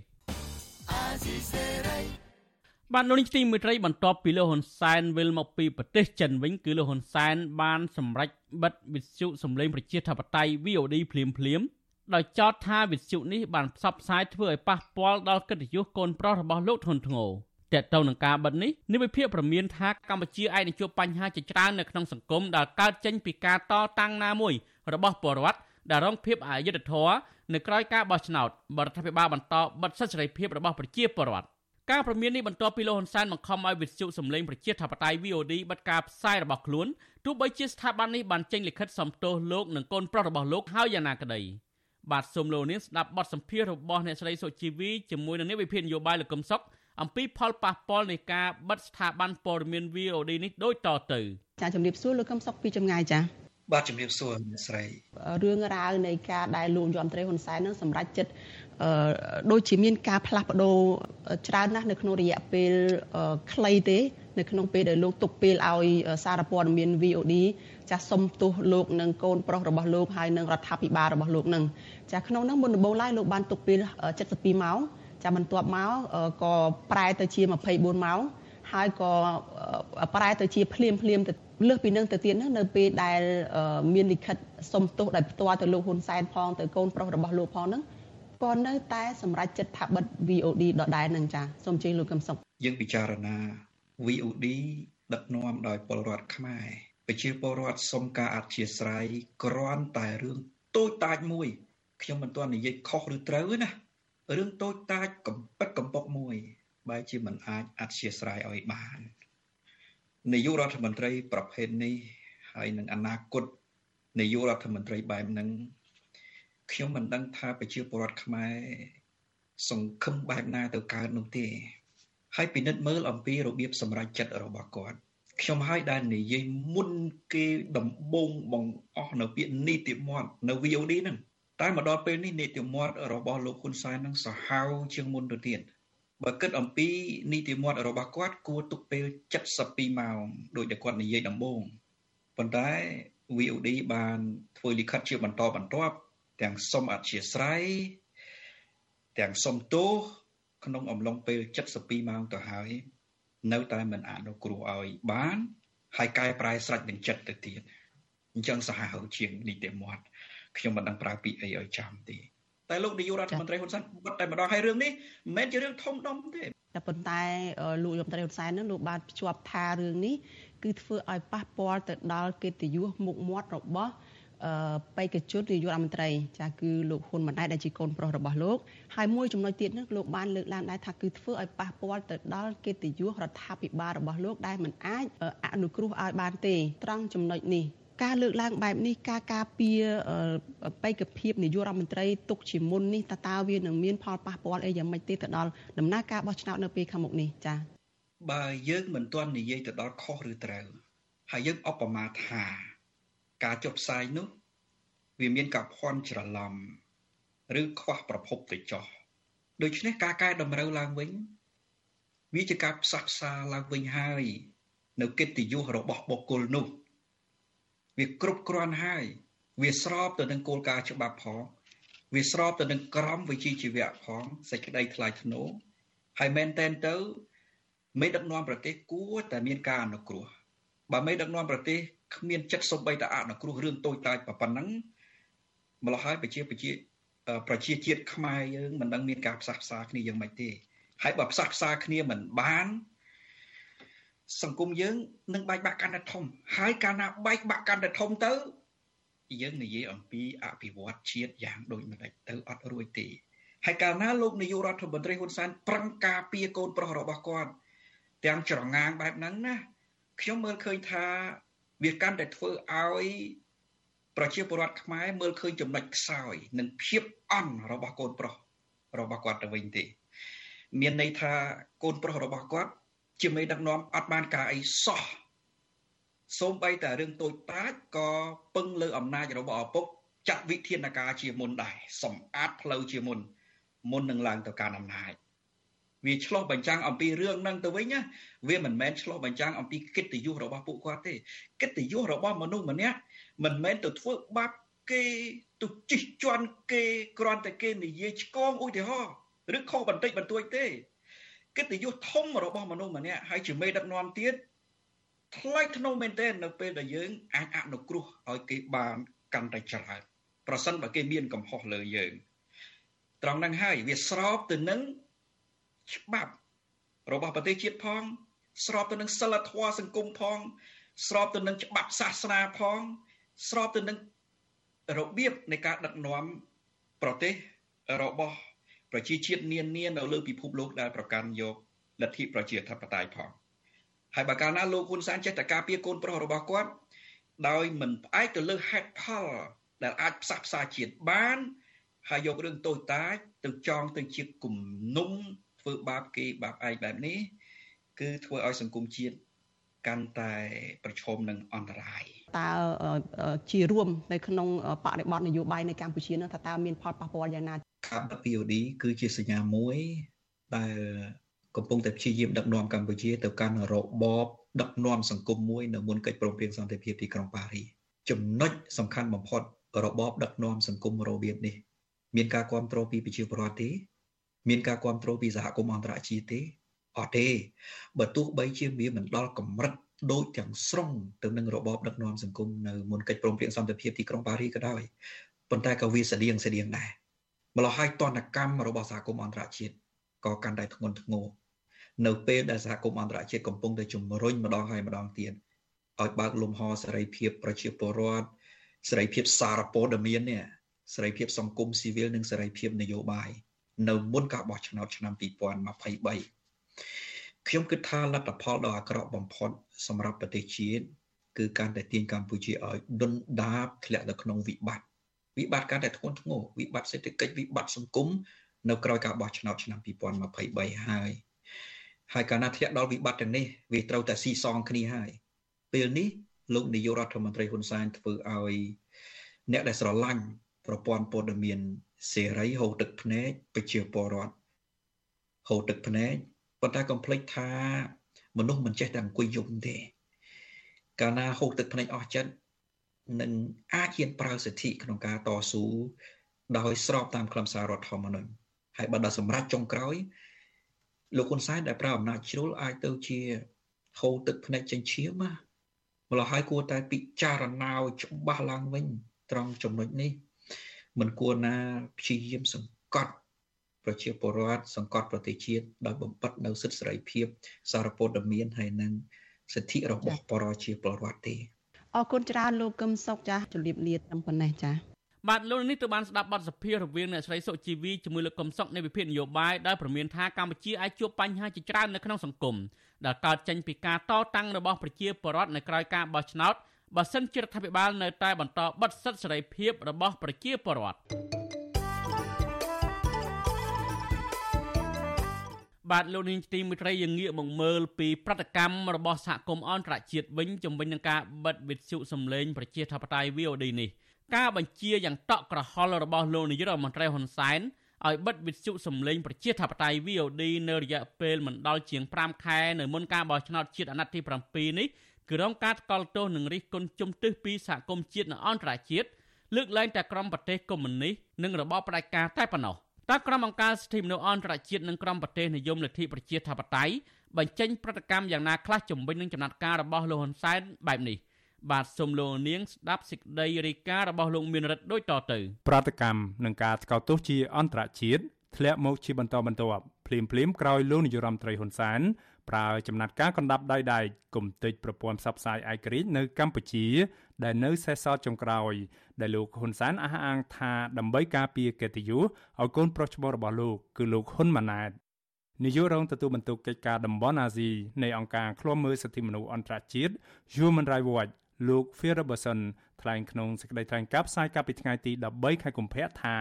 បានលោកនេះទីមួយត្រីបន្ទាប់ពីលោកហ៊ុនសែនវិលមកពីប្រទេសចិនវិញគឺលោកហ៊ុនសែនបានសម្រេចបិទវិទ្យុសម្លេងប្រជាធិបតេយ្យ VOD ភ្លាមភ្លាម ដោយចោទថាវិទ្យុនេះបានផ្សព្វផ្សាយធ្វើឲ្យប៉ះពាល់ដល់កិត្តិយសកូនប្រុសរបស់លោកធនធ្ងរតើតើនឹងការបិទនេះនិវិភាកប្រមានថាកម្ពុជាឯកនឹងជួបបញ្ហាជាច្រើននៅក្នុងសង្គមដែលកើតចេញពីការតតាំងណាមួយរបស់ពលរដ្ឋដែលរងភាពអយុត្តិធម៌នៅក្រៅការបោះឆ្នោតបរដ្ឋាភិបាលបន្តបិទសិទ្ធិសេរីភាពរបស់ប្រជាពលរដ្ឋការប្រមាននេះបន្ទាប់ពីលោកហ៊ុនសែនបង្ខំឲ្យវិទ្យុសម្លេងប្រជាធិបតេយ្យ VOD បិទការផ្សាយរបស់ខ្លួនទោះបីជាស្ថាប័ននេះបានចេញលិខិតសំទោសលោកនិងកូនប្រុសរបស់លោកហើយយ៉ាងណាក្តី បាទសូមលោកនាងស្ដាប់បទសម្ភាសន៍របស់អ្នកស្រីសុជីវីជាមួយនឹងអ្នកវិភាគនយោបាយលោកកឹមសុខអំពីផលប៉ះពាល់នៃការបិទស្ថាប័នព័ត៌មាន VOD នេះដូចតទៅចាជំរាបសួរលោកកឹមសុខពីចម្ងាយចាបាទជំរាបសួរអ្នកស្រីរឿងរ៉ាវនៃការដែលលោកយមត្រីហ៊ុនសែននឹងសម្រេចចិត្តអឺដូចជាមានការផ្លាស់ប្ដូរច្រើនណាស់នៅក្នុងរយៈពេលខ្លីទេ នៅក្នុងពេលដែលលោកទុកពេលឲ្យសារព័ត៌មាន VOD ចាស់សុំទោសលោកនិងកូនប្រុសរបស់លោកហើយនិងរដ្ឋាភិបាលរបស់លោកនឹងចាស់ក្នុងនោះមុនដំបូងឡើយលោកបានទុកពេល72ម៉ោងចាស់បន្ទាប់មកក៏ប្រែទៅជា24ម៉ោងហើយក៏ប្រែទៅជាភ្លាមភ្លាមទៅលើសពីនឹងទៅទៀតហ្នឹងនៅពេលដែលមានលិខិតសុំទោសដោយផ្ទាល់ទៅលោកហ៊ុនសែនផងទៅកូនប្រុសរបស់លោកផងហ្នឹងក៏នៅតែសម្រេចចិត្តថាបិទ VOD ដដែលនឹងចាសូមជ័យលោកកឹមសុខយើងពិចារណា VOD ដឹកនាំដោយពលរដ្ឋខ្មែរ ប្រជាពលរដ្ឋសុំការអធិស្ឋានគ្រាន់តែរឿងតូចតាចមួយខ្ញុំមិនទាន់និយាយខុសឬត្រូវទេណារឿងតូចតាចកំពិតកំពុកមួយបែរជាមិនអាចអធិស្ឋានឲ្យបាននាយករដ្ឋមន្ត្រីប្រភេទនេះហើយនឹងអនាគតនាយករដ្ឋមន្ត្រីបែបហ្នឹងខ្ញុំមិនដឹងថាប្រជាពលរដ្ឋខ្មែរសង្ឃឹមបែបណាទៅកើតនោះទេហើយពិនិត្យមើលអំពីរបៀបសម្រេចចិត្តរបស់គាត់ ខ្ញុំហើយដែលនិយាយមុនគេដំបងបងអស់នៅពាក្យនីតិមាត់នៅ VOD ហ្នឹងតែមកដល់ពេលនេះនីតិមាត់របស់លោកហ៊ុនសែនហ្នឹងសាហាវជាងមុនទៅទៀតបើគិតអំពីនីតិមាត់របស់គាត់គួរទុកពេល72ម៉ោងដោយដែលគាត់និយាយដំបូងប៉ុន្តែ VOD បានធ្វើលិខិតជាបន្តបន្ទាប់ទាំងសុំអធិស្ឋានទាំងសុំទោសក្នុងអំឡុងពេល72ម៉ោងទៅហើយ នៅតែមិនអនុគ្រោះឲ្យបានហើយកែប្រែស្រេចនឹងចិត្តទៅទៀតអញ្ចឹងសាហាវជាងនីតិមាត់ខ្ញុំមិនដឹងប្រើពាក្យអីឲ្យចាំទេតែលោកនាយករដ្ឋមន្ត្រីហ៊ុនសែនបត់តែម្ដងហើយរឿងនេះមិនមែនជារឿងធំដុំទេតែប៉ុន្តែលោករដ្ឋមន្ត្រីហ៊ុនសែននឹងលោកបានភ្ជាប់ថារឿងនេះគឺធ្វើឲ្យប៉ះពាល់ទៅដល់កិត្តិយសមុខមាត់របស់ បេក្ខជននាយករដ្ឋមន្ត្រីចាគឺលោកហ៊ុនម៉ាណែតដែលជាកូនប្រុសរបស់លោកហើយមួយចំណុចទៀតនោះលោកបានលើកឡើងដែរថាគឺធ្វើឲ្យប៉ះពាល់ទៅដល់កិត្តិយសរដ្ឋាភិបាលរបស់លោកដែលមិនអាចអនុគ្រោះឲ្យបានទេត្រង់ចំណុចនេះការលើកឡើងបែបនេះការការពារបេក្ខភាពនាយករដ្ឋមន្ត្រីទុកជាមុននេះតើតើវានឹងមានផលប៉ះពាល់អីយ៉ាងម៉េចទេទៅដល់ដំណើរការបោះឆ្នោតនៅពេលខាងមុខនេះចា៎បើយើងមិនទាន់និយាយទៅដល់ខុសឬត្រូវហើយយើងឧបមាថា ការចុះផ្សាយនោះវាមានការភ័ន្តច្រឡំឬខ្វះប្រភពទៅចោះដូច្នេះការកែតម្រូវឡើងវិញ វាជាការផ្សះផ្សាឡើងវិញហើយ នៅកិត្តិយសរបស់បុគ្គលនោះ វាគ្រប់គ្រាន់ហើយ វាស្របទៅនឹងគោលការណ៍ច្បាប់ផងវាស្របទៅនឹងក្រមវិជ្ជាជីវៈផងសេចក្តីថ្លៃថ្នូរហើយមែនតែនទៅមេដឹកនាំប្រទេសគួរតែមានការអនុគ្រោះបើមេដឹកនាំប្រទេស គ្មានចិត្តសំបីតអនុគ្រោះរឿងតូចតាចប៉ុណ្ណឹងម្ល៉េះហើយប្រជាប្រជាប្រជាជាតិខ្មែរយើងមិនដឹងមានការផ្សះផ្សាគ្នាយ៉ាងម៉េចទេហើយបើផ្សះផ្សាគ្នាមិនបាន សង្គមយើងនឹងបែកបាក់កាន់តែធំ ហើយកាលណាបែកបាក់កាន់តែធំទៅយើងនិយាយអំពីអភិវឌ្ឍជាតិយ៉ាងដូចម្ដេចទៅអត់រួចទេហើយកាលណាលោកនាយករដ្ឋមន្ត្រីហ៊ុនសែនប្រឹងការពារកូនប្រុសរបស់គាត់ទាំងច្រងាងបែបហ្នឹងណាខ្ញុំមើលឃើញថា វាកាន់តែធ្វើឲ្យប្រជាពលរដ្ឋខ្មែរមើលឃើញចំណុចខ្សោយនិងភាពអន់របស់កូនប្រុសរបស់គាត់ទៅវិញទេមានន័យថាកូនប្រុសរបស់គាត់ ជាមេដឹកនាំអត់បានការអីសោះសូម្បីតែរឿងតូចតាចក៏ពឹងលើអំណាចរបស់ឪពុកចាត់វិធានការជាមុនដែរសម្អាតផ្លូវជាមុនមុននឹងឡើងទៅកាន់អំណាច វាឆ្លោះបញ្ចាំងអំពីរឿងហ្នឹងទៅវិញណាវាមិនមែនឆ្លោះបញ្ចាំងអំពីកិត្តិយសរបស់ពួកគាត់ទេកិត្តិយសរបស់មនុស្សម្នាក់មិនមែនទៅធ្វើបាបគេទៅជិះជាន់គេគ្រាន់តែគេនិយាយឆ្កងឧទាហរណ៍ឬខុសបន្តិចបន្តួចទេកិត្តិយសធំរបស់មនុស្សម្នាក់ហើយជាមេដឹកនាំទៀតថ្លៃថ្នូរមែនទែននៅពេលដែលយើងអាចអនុគ្រោះឲ្យគេបានកាន់តែច្រើនប្រសិនបើគេមានកំហុសលើយើងត្រង់ហ្នឹងហើយវាស្របទៅនឹង ច្បាប់ របស់ប្រទេសជាតិផង ស្របទៅនឹងសិលធម៌សង្គមផង ស្របទៅនឹងច្បាប់សាសនាផង ស្របទៅនឹងរបៀបនៃការដឹកនាំប្រទេសរបស់ប្រជាជាតិនានានៅលើពិភពលោកដែលប្រកាន់យកលទ្ធិប្រជាធិបតេយ្យផងហើយបើកាលណាលោកហ៊ុនសែនចេះតែការពារកូនប្រុសរបស់គាត់ដោយមិនផ្អែកទៅលើហេតុផលដែលអាចផ្សះផ្សាជាតិបានហើយយករឿងតូចតាចទៅចងទៅជាគំនុំ ធ្វើបាបគេបាបឯងបែបនេះគឺធ្វើឲ្យសង្គមជាតិកាន់តែប្រឈមនឹងអន្តរាយតើជារួមនៅក្នុងបរិបទនយោបាយនៅកម្ពុជានោះថាតើមានផលប៉ះពាល់យ៉ាងណាការបិទ POD គឺជាសញ្ញាមួយដែលកំពុងតែព្យាយាមដឹកនាំកម្ពុជាទៅកាន់របបដឹកនាំសង្គមមួយនៅមុនកិច្ចព្រមព្រៀងសន្តិភាពទីក្រុងប៉ារីចំណុចសំខាន់បំផុតរបបដឹកនាំសង្គមរបៀបនេះ មានការគ្រប់គ្រងពីប្រជាពលរដ្ឋទេ មានការគ្រប់គ្រងពីសហគមន៍អន្តរជាតិទេអត់ទេបើទោះបីជាវាមិនដល់កម្រិតដូចទាំងស្រុងទៅនឹងរបបដឹកនាំសង្គមនៅមុនកិច្ចព្រមព្រៀងសន្តិភាពទីក្រុងប៉ារីក៏ដោយប៉ុន្តែក៏វាស្តៀងស្តៀងដែរម្ល៉េះហើយតនកម្មរបស់សហគមន៍អន្តរជាតិក៏កាន់តែធ្ងន់ធ្ងរនៅពេលដែលសហគមន៍អន្តរជាតិកំពុងតែជំរុញម្ដងហើយម្ដងទៀតឲ្យបើកលំហសេរីភាពប្រជាពលរដ្ឋសេរីភាពសារព័ត៌មាននេះសេរីភាពសង្គមស៊ីវិលនិងសេរីភាពនយោបាយ នៅមុនការបោះឆ្នោតឆ្នាំ2023ខ្ញុំគិតថាលទ្ធផលដ៏អាក្រក់បំផុតសម្រាប់ប្រទេសជាតិគឺការតែទាញកម្ពុជាឲ្យដុនដាបធ្លាក់ទៅក្នុងវិបត្តិវិបត្តិកាន់តែធ្ងន់ធ្ងរវិបត្តិសេដ្ឋកិច្ចវិបត្តិសង្គមនៅក្រោយការបោះឆ្នោតឆ្នាំ2023ហើយហើយកាលណាធ្លាក់ដល់វិបត្តិទាំងនេះវាត្រូវតែស៊ីសងគ្នាហើយពេលនេះលោកនាយករដ្ឋមន្ត្រីហ៊ុនសែនធ្វើឲ្យអ្នកដែលស្រឡាញ់ប្រព័ន្ធព័ត៌មាន សេរីហូរទឹកភ្នែកប្រជាពលរដ្ឋហូរទឹកភ្នែកប៉ុន្តែកុំភ្លេចថា មនុស្សមិនចេះតែអង្គុយយំទេ កាលណាហូរទឹកភ្នែកអស់ចិត្តនឹងអាចហ៊ានប្រើសិទ្ធិក្នុងការតស៊ូដោយស្របតាមខ្លឹមសាររដ្ឋធម្មនុញ្ញហើយបើដល់សម្រាប់ចុងក្រោយលោកហ៊ុនសែនដែលប្រើអំណាចជ្រុលអាចទៅជាហូរទឹកភ្នែកចិញ្ចៀមណាម្ល៉េះហើយគួរតែពិចារណាឲ្យច្បាស់ឡើងវិញត្រង់ចំណុចនេះ មិនគួរណាព្យាយាមសង្កត់ប្រជាពលរដ្ឋសង្កត់ប្រទេសជាតិដោយបំបត្តិនៅសិទ្ធិសេរីភាពសារព័ត៌មានហើយនិងសិទ្ធិរបស់ប្រជាពលរដ្ឋទេអរគុណច្រើនលោកកឹមសុខចាស់ជម្រាបលាត្រឹមប៉ុណ្ណេះចាបាទលោកនេះទៅបានស្ដាប់បទសភារវាងអ្នកស្រីសុជីវីជាមួយលោកកឹមសុខនៃវិភាគនយោបាយដែលប្រមានថាកម្ពុជាអាចជួបបញ្ហាជាច្រើននៅក្នុងសង្គមដែលកើតចេញពីការតតាំងរបស់ប្រជាពលរដ្ឋនៅក្រៅការបោះឆ្នោត បើសិនជារដ្ឋាភិបាលនៅតែបន្តបិទសិទ្ធិសេរីភាពរបស់ប្រជាពលរដ្ឋបាទលោកនាងទីមិត្តរីយើងងាកមកមើលពីប្រតិកម្មរបស់សហគមន៍អន្តរជាតិវិញជំវិញនឹងការបិទវិទ្យុសំឡេងប្រជាធិបតេយ្យ VOD នេះការបញ្ជាយ៉ាងតក់ក្រហល់របស់លោកនាយករដ្ឋមន្ត្រីហ៊ុនសែនឲ្យបិទវិទ្យុសំឡេងប្រជាធិបតេយ្យ VOD នៅរយៈពេលមិនដល់ជាង5ខែនៅមុនការបោះឆ្នោតជាតិអាណត្តិទី7នេះ គឺរងការថ្កោលទោសនឹងរិះគន់ជំទឹះពីសហគមន៍ជាតិនិងអន្តរជាតិលើកឡើងតែក្រុមប្រទេសកុម្មុយនីសនិងរបបផ្ដាច់ការតែប៉ុណ្ណោះតើក្រុមអង្គការសិទ្ធិមនុស្សអន្តរជាតិនិងក្រុមប្រទេសនិយមលទ្ធិប្រជាធិបតេយ្យបញ្ចេញប្រតិកម្មយ៉ាងណាខ្លះជំវិញនឹងចំណាត់ការរបស់លោកហ៊ុនសែនបែបនេះបាទសូមលោកនាងស្ដាប់សេចក្តីរាយការណ៍របស់លោកមានរិទ្ធដូចតទៅប្រតិកម្មនឹងការស្កោតទោសជាអន្តរជាតិធ្លាក់មកជាបន្តបន្ទាប់ភ្លាមភ្លាមក្រោយលោកនាយរដ្ឋមន្ត្រីហ៊ុនសែន ប្រើចំណាត់ការកណ្ដាប់ដៃដែកគុំតិចប្រព័ន្ធផ្សព្វផ្សាយឯករាជ្យនៅកម្ពុជា ដែលនៅសេសសល់ចុងក្រោយ ដែលលោកហ៊ុនសែនអះអាងថាដើម្បីការពារកិត្តិយសឲ្យកូនប្រុសច្បងរបស់លោកគឺលោកហ៊ុនម៉ាណែតនាយករងទទួលបន្ទុកកិច្ចការតំបន់អាស៊ីនៃអង្គការឃ្លាំមើលសិទ្ធិមនុស្សអន្តរជាតិ Human Rights Watch លោក Phil Robertson ថ្លែងក្នុងសេចក្តីថ្លែងការណ៍ផ្សាយកាលពីថ្ងៃទី13ខែកុម្ភៈថា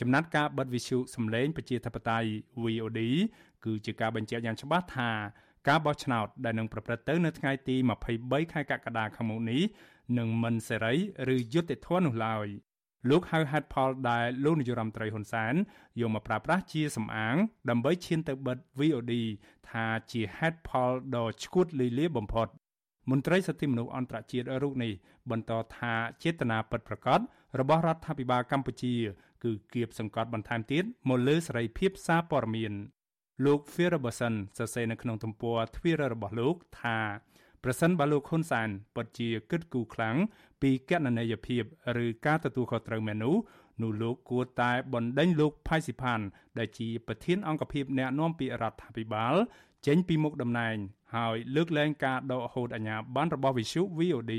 ចំណាត់ការបិទវិទ្យុសម្លេងប្រជាធិបតេយ្យ VOD គឺជាការបញ្ជាក់យ៉ាងច្បាស់ថាការបោះឆ្នោតដែលនឹងប្រព្រឹត្តទៅនៅថ្ងៃទី23ខែកក្កដាខាងមុខនេះនឹងមិនសេរីឬយុត្តិធម៌នោះឡើយលោកហៅហេតុផលដែលលោកនាយរដ្ឋមន្ត្រីហ៊ុនសែនយកមកប្រើប្រាស់ជាសំអាង ដើម្បីឈានទៅបិទ VOD ថាជាហេតុផលដ៏ឈួតលីលាបំផុតមន្ត្រីសិទ្ធិមនុស្សអន្តរជាតិរូបនេះបន្តថាចេតនាពិតប្រាកដរបស់រដ្ឋាភិបាលកម្ពុជា គឺគៀបសង្កត់បន្ថែមទៀតមកលើសេរីភាពសារព័ត៌មានលោក Ferguson សរសេរនៅក្នុងទំព័រ Twitter របស់លោកថាប្រសិនបើលោកហ៊ុនសែនពិតជាគិតគូរខ្លាំងពីកណន័យភាពឬការទទួលខុសត្រូវមែននោះនោះលោកគួរតែបណ្ដេញលោកផៃស៊ីផានដែលជាប្រធានអង្គភិបអ្នកណែនាំពាក្យរដ្ឋាភិបាលចេញពីមុខតំណែងហើយលើកលែងការដកហូតអាជ្ញាប័ណ្ណរបស់វិសុ VOD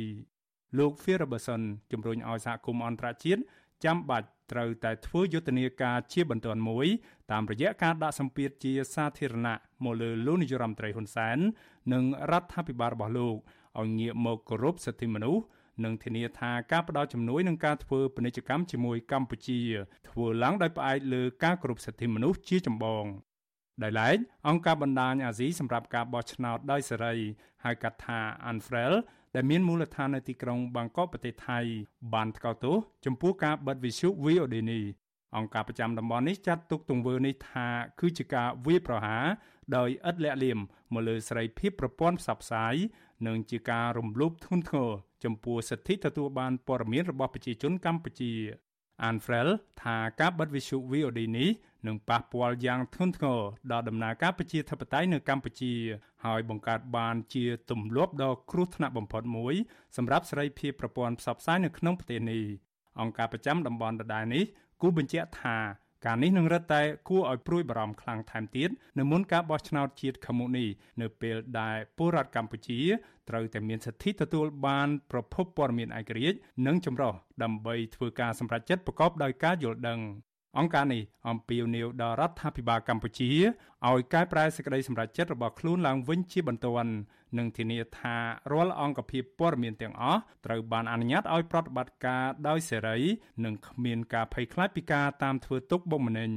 លោក Ferguson ជំរុញឲ្យសហគមន៍អន្តរជាតិ ចាំបាច់ត្រូវតែធ្វើយុទ្ធនាការជាបន្ទាន់មួយតាមរយៈការដាក់សម្ពាធជាសាធារណៈមកលើលោកនាយរដ្ឋមន្ត្រីហ៊ុនសែននិងរដ្ឋាភិបាលរបស់លោកឲ្យងាកមកគោរពសិទ្ធិមនុស្សនិងធានាថាការផ្ដល់ជំនួយនឹងការធ្វើពាណិជ្ជកម្មជាមួយកម្ពុជាធ្វើឡើងដោយផ្អែកលើការគោរពសិទ្ធិមនុស្សជាចម្បងដោយឡែកអង្គការបណ្ដាញអាស៊ីសម្រាប់ការបោះឆ្នោតដោយសេរីហៅកាត់ថា Anfrel ដែលមានមូលដ្ឋាននៅទីក្រុងបាងកកប្រទេសថៃបានថ្កោលទោសចំពោះការបិទវិទ្យុ VOD នេះអង្គការប្រចាំតំបន់នេះចាត់ទុកទង្វើនេះថាគឺជាការវាយប្រហារដោយឥតលាក់លៀមមកលើសេរីភាពប្រព័ន្ធផ្សព្វផ្សាយនិងជាការរំលោភធ្ងន់ធ្ងរចំពោះសិទ្ធិទទួលបានព័ត៌មានរបស់ប្រជាជនកម្ពុជា Anfrel ថាការបិទវិទ្យុ VOD នេះ នឹងប៉ះពាល់យ៉ាងធ្ងន់ធ្ងរដល់ដំណើរការប្រជាធិបតេយ្យនៅកម្ពុជា ហើយបង្កើតបានជាទម្លាប់ដ៏គ្រោះថ្នាក់បំផុតមួយសម្រាប់សេរីភាពប្រព័ន្ធផ្សព្វផ្សាយនៅក្នុងប្រទេសនេះអង្គការប្រចាំតំបន់ដដែលនេះគូបញ្ជាក់ថាការនេះនឹងរឹតតែគួរឲ្យព្រួយបារម្ភខ្លាំងថែមទៀតនៅមុនការបោះឆ្នោតជាតិខាងមុខនេះនៅពេលដែលពលរដ្ឋកម្ពុជាត្រូវតែមានសិទ្ធិទទួលបានប្រភពព័ត៌មានឯករាជ្យនិងចម្រុះដើម្បីធ្វើការសម្រេចចិត្តប្រកបដោយការយល់ដឹង អង្គការនេះអំពាវនាវដល់រដ្ឋាភិបាលកម្ពុជាឲ្យកែប្រែសេចក្តីសម្រេចចិត្តរបស់ខ្លួនឡើងវិញជាបន្ទាន់និងធានាថារាល់អង្គភាពព័ត៌មានទាំងអស់ត្រូវបានអនុញ្ញាតឲ្យប្រតិបត្តិការដោយសេរី និងគ្មានការភ័យខ្លាចពីការតាមធ្វើទុកបុកម្នេញ